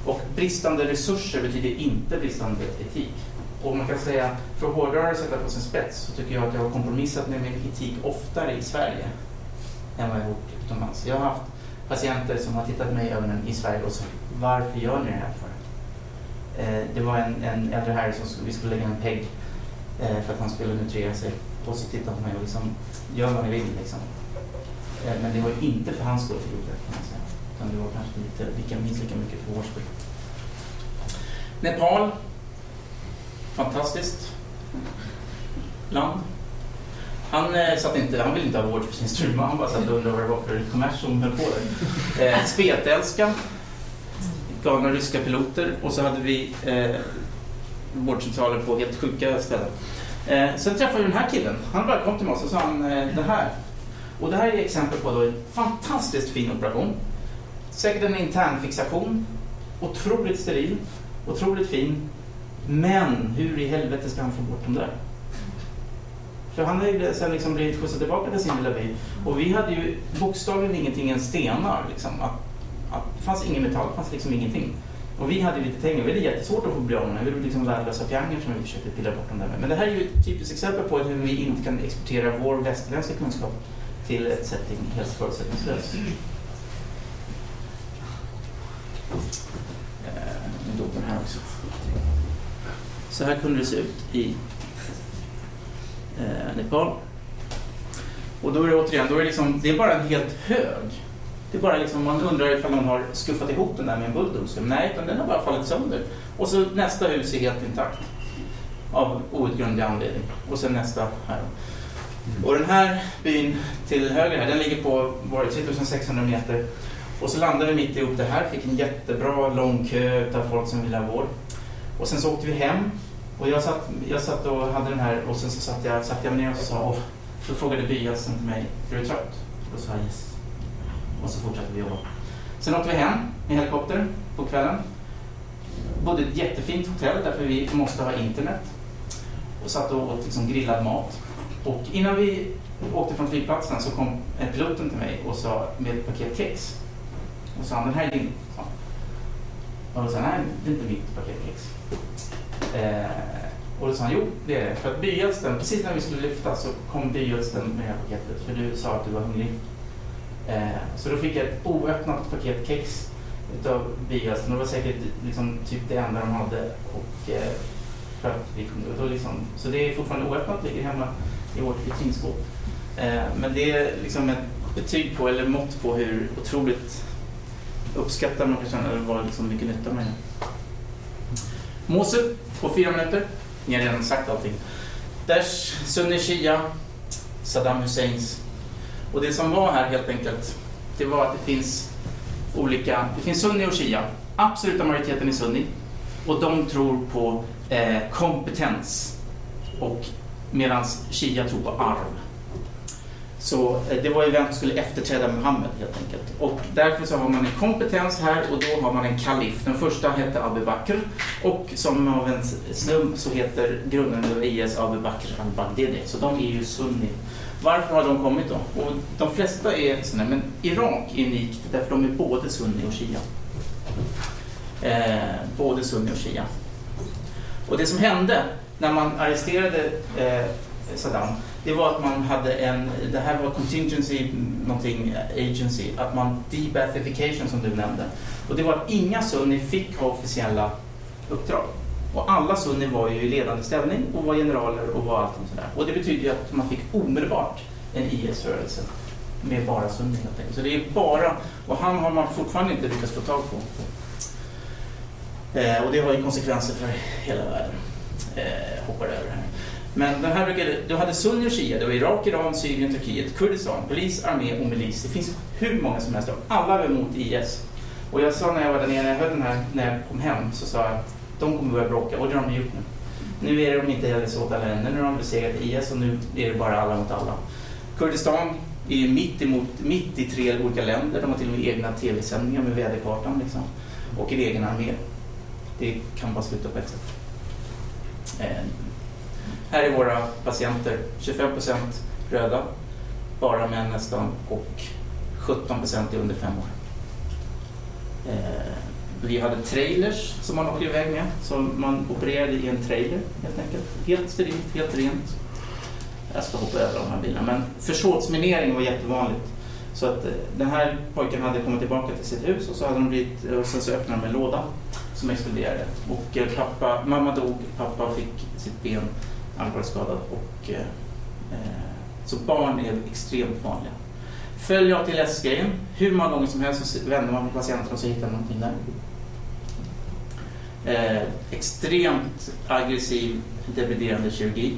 Och bristande resurser betyder inte bristande etik. Och man kan säga, för att hårdra det och sätta på sin spets, så tycker jag att jag har kompromissat med min etik oftare i Sverige än vad jag har gjort utomlands. Jag har haft patienter som har tittat mig i ögonen i Sverige och sagt, varför gör ni det här för? Eh, det var en, en äldre herre som skulle, vi skulle lägga en PEG eh, för att han skulle nutrera sig. Och så tittade han på mig och liksom, gör vad ni vill liksom. Eh, men det var inte för hans skull vi gjorde det. Utan det var kanske lite, lika, minst lika mycket för vår skull. Nepal. Fantastiskt land. Han, eh, satt inte, han ville inte ha vård för sin struma, han bara satt och undrade vad det var för kommers som höll på där. Eh, spetälska. Galna ryska piloter och så hade vi eh, vårdcentraler på helt sjuka ställen. Eh, sen träffade vi den här killen. Han bara kom till oss och sa han, eh, det här. Och det här är exempel på då en fantastiskt fin operation. Säkert en intern fixation. Otroligt steril, otroligt fin. Men hur i helvete ska han få bort dem där? För han har ju sen liksom blivit skjutsad tillbaka till sin lilla by. Och vi hade ju bokstavligen ingenting än stenar. Liksom. Att, att, det fanns ingen metall, det fanns liksom ingenting. Och vi hade ju lite pengar, vi hade jättesvårt att få bli av med dem. Vi var liksom värdelösa pianger som vi försökte pilla bort dem där med. Men det här är ju ett typiskt exempel på hur vi inte kan exportera vår västerländska kunskap till ett setting helt förutsättningslöst. Nu dog den här också. Så här kunde det se ut i eh, Nepal. Och då är det återigen, då är det, liksom, det är bara en helt hög. Det är bara liksom, man undrar ifall någon har skuffat ihop den där med en bulldozer. Nej, utan den har bara fallit sönder. Och så nästa hus är helt intakt. Av outgrundlig anledning. Och sen nästa här. Och den här byn till höger här, den ligger på var 3600 meter. Och så landade vi mitt ihop det här, fick en jättebra lång kö av folk som ville ha vård. Och sen så åkte vi hem. Och jag satt, jag satt och hade den här och sen så satt jag, satt jag ner och så sa, åh, så frågade byhjälten till mig, är du trött? Och då sa jag yes. Och så fortsatte vi jobba. Sen åkte vi hem med helikopter på kvällen. Bodde i ett jättefint hotell därför vi måste ha internet. Och satt och åt liksom grillad mat. Och innan vi åkte från flygplatsen så kom piloten till mig och sa med ett paket kex. Och sa han, den här är din. Så. Och då sa han, nej det är inte mitt paket kex. Eh, och då sa han, jo det är det. För att byhjälsten, precis när vi skulle lyfta så kom byhjälsten med det här paketet. För du sa att du var hungrig. Eh, så då fick jag ett oöppnat paket kex utav byhjälsten. Det var säkert liksom typ det enda de hade. Och, eh, för att vi kunde, då liksom, så det är fortfarande oöppnat, ligger hemma i vårt vitrinskåp. Eh, men det är liksom ett betyg på, eller mått på hur otroligt uppskattar man kan känna, eller vad liksom mycket nytta med det. Mosul på fyra minuter. Ni har redan sagt allting. Daesh, Sunni Shia, Saddam Husseins. Och det som var här helt enkelt, det var att det finns olika, det finns Sunni och Shia. Absoluta majoriteten är Sunni. Och de tror på eh, kompetens. Och medan Shia tror på arv. Så eh, det var ju vem som skulle efterträda Muhammed helt enkelt. Och därför så har man en kompetens här och då har man en kalif. Den första hette Abu Bakr och som av en slump så heter grundaren av IS Abu Bakr al-Baghdadi. Så de är ju sunni. Varför har de kommit då? Och de flesta är sunni, men Irak är unikt därför de är både sunni och shia. Eh, både sunni och shia. Och det som hände när man arresterade eh, Saddam, det var att man hade en, det här var contingency, någonting, agency, att man, debathification som du nämnde. Och det var att inga sunni fick ha officiella uppdrag. Och alla sunni var ju i ledande ställning och var generaler och var allting sådär. Och det betyder ju att man fick omedelbart en IS-rörelse med bara sunni helt enkelt. Så det är bara, och han har man fortfarande inte lyckats få tag på. Eh, och det har ju konsekvenser för hela världen. Eh, hoppar över det här. Men de här brukade, du hade sunni och shia, det var Irak, Iran, Syrien, Turkiet, Kurdistan, polis, armé och milis. Det finns hur många som helst. Alla var emot IS. Och jag sa när jag var där nere, jag höll den här, när jag kom hem, så sa jag att de kommer börja bråka och det har de gjort nu. Nu är de inte heller så åt alla länder, nu har de besegrat IS och nu är det bara alla mot alla. Kurdistan är ju mitt, emot, mitt i tre olika länder, de har till och med egna tv-sändningar med väderkartan liksom. Och en egen armé. Det kan bara sluta på ett sätt. Eh, här är våra patienter. 25 procent röda, bara män nästan, och 17 procent är under fem år. Eh, vi hade trailers som man åkte iväg med, som man opererade i en trailer helt enkelt. Helt sterilt, helt rent. Jag ska hoppa över de här bilarna, men försåtsminering var jättevanligt. Så att eh, den här pojken hade kommit tillbaka till sitt hus och så hade de blivit, eh, och sen så öppnade de en låda som exploderade. Och eh, pappa, mamma dog, pappa fick sitt ben allvarligt skadad och eh, eh, så barn är extremt vanliga. Följ ATLS-grejen. Hur många gånger som helst så vänder man på patienten och så hittar man någonting där. Eh, extremt aggressiv debriderande kirurgi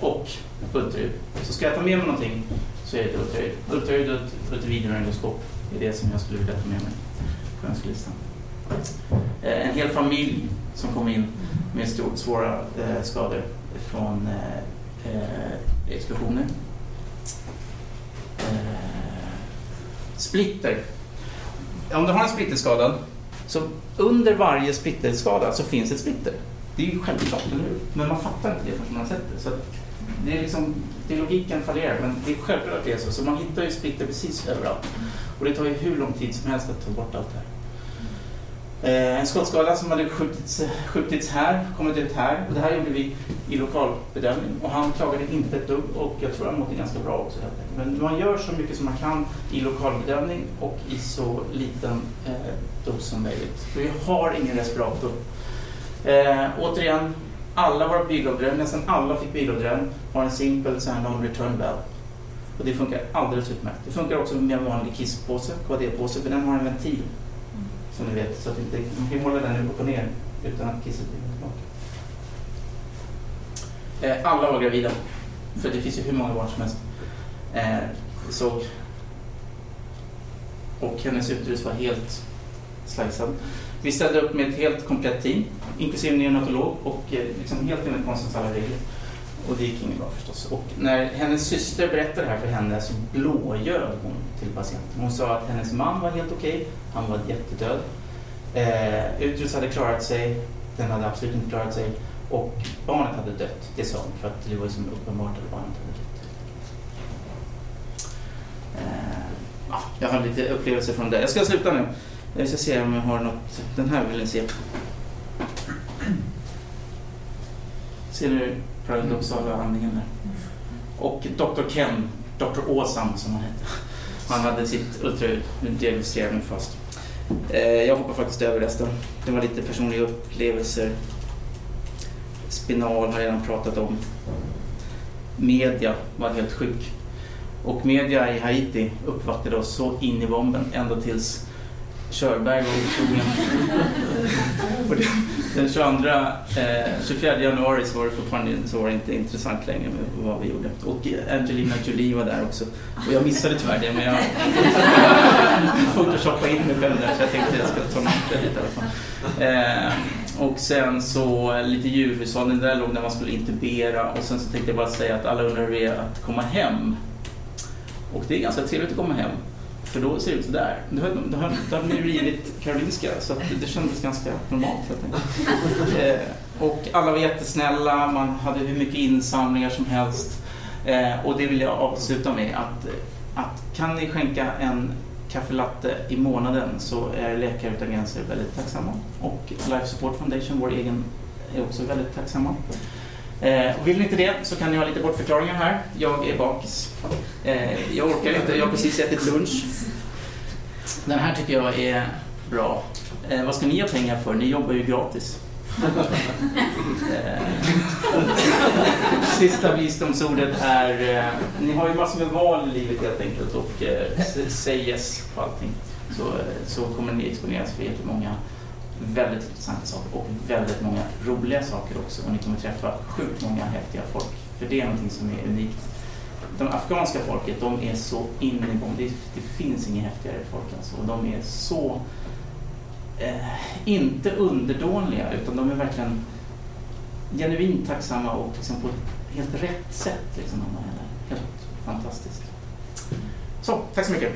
och ultraljud. Så ska jag ta med mig någonting så är det ultraljud. Ultraljud och ultravideoendoskop är det som jag skulle vilja ta med mig på önskelistan. Eh, en hel familj som kom in med svåra eh, skador från eh, eh explosioner. Eh, splitter. Om du har en splitterskada, så under varje splitterskada så finns ett splitter. Det är ju självklart, eller hur? Men man fattar inte det förrän man har sett det. Så att det är liksom, det är logiken fallerar, men det är självklart att det är så. Så man hittar ju splitter precis överallt. Och det tar ju hur lång tid som helst att ta bort allt det här. Eh, en skottskada som hade skjutits, skjutits här, kommit ut här. Och det här gjorde vi i lokalbedömning och han klagade inte ett dugg och jag tror han mådde ganska bra också. Men man gör så mycket som man kan i lokalbedömning och i så liten eh, dos som möjligt. För vi har ingen respirator. Eh, återigen, alla våra bilodrön, nästan alla fick bilodrön, har en simpel så här non-return bell. Och det funkar alldeles utmärkt. Det funkar också med en vanlig kisspåse, KD-påse, för den har en ventil. Som ni vet, så att inte, man kan hålla den upp och ner utan att kisset blir tillbaka. Eh, alla var gravida. För det finns ju hur många barn som helst. Eh. Och hennes utrustning var helt slicead. Vi ställde upp med ett helt komplett team, inklusive neonatolog och eh, liksom helt enligt konstens alla regler. Och det gick inget bra förstås. Och när hennes syster berättade det här för henne så blåljög hon till patienten. Hon sa att hennes man var helt okej, han var jättedöd. Eh, Utrus hade klarat sig, den hade absolut inte klarat sig och barnet hade dött. Det sa hon för att det var ju som uppenbart att barnet hade dött. Eh, ja, jag har lite upplevelser från det. Jag ska sluta nu. Jag ska se om jag har något. Den här vill ni se. Ser ni paradoxala andningen där? Och Dr. Ken, Dr. Åsam som han hette. Han hade sitt ultraljud. Nu diagnostiserar jag mig fast. Eh, jag hoppar faktiskt över resten. Det var lite personliga upplevelser. Spinal har jag redan pratat om. Media var helt sjuk. Och media i Haiti uppvaktade oss så in i bomben ända tills Körberg var otrogen. Och det- den 22, eh, 24 januari så var, det fortfarande, så var det inte intressant längre med vad vi gjorde. Och Angelina Jolie var där också. Och jag missade tyvärr det men jag photoshoppade in mig själv där så jag tänkte jag ska ta mig lite i alla fall. Eh, och sen så lite djurhushållning, där låg när man skulle intubera och sen så tänkte jag bara säga att alla undrar hur det är att komma hem. Och det är ganska trevligt att komma hem. För då ser det ut sådär. Då har, då har, då har ni rivit Karolinska så att det kändes ganska normalt helt enkelt. Eh, och alla var jättesnälla, man hade hur mycket insamlingar som helst. Eh, och det vill jag avsluta med att, att kan ni skänka en kaffelatte i månaden så är Läkare Utan Gränser väldigt tacksamma. Och Life Support Foundation, vår egen, är också väldigt tacksamma. Eh, vill ni inte det så kan ni ha lite bortförklaringar här. Jag är bakis. Eh, jag orkar inte, jag har precis ätit lunch. Den här tycker jag är bra. Eh, vad ska ni ha pengar för? Ni jobbar ju gratis. Eh, sista visdomsordet är, eh, ni har ju massor med val i livet helt enkelt och eh, säg yes på allting. Så, eh, så kommer ni exponeras för jättemånga väldigt intressanta saker och väldigt många roliga saker också. Och ni kommer träffa sjukt många häftiga folk. För det är någonting som är unikt. De afghanska folket, de är så in i bomb. Det, det finns inget häftigare folk alltså. Och de är så, eh, inte underdåniga, utan de är verkligen genuint tacksamma och liksom på ett helt rätt sätt. Liksom, är helt fantastiskt. Så, tack så mycket.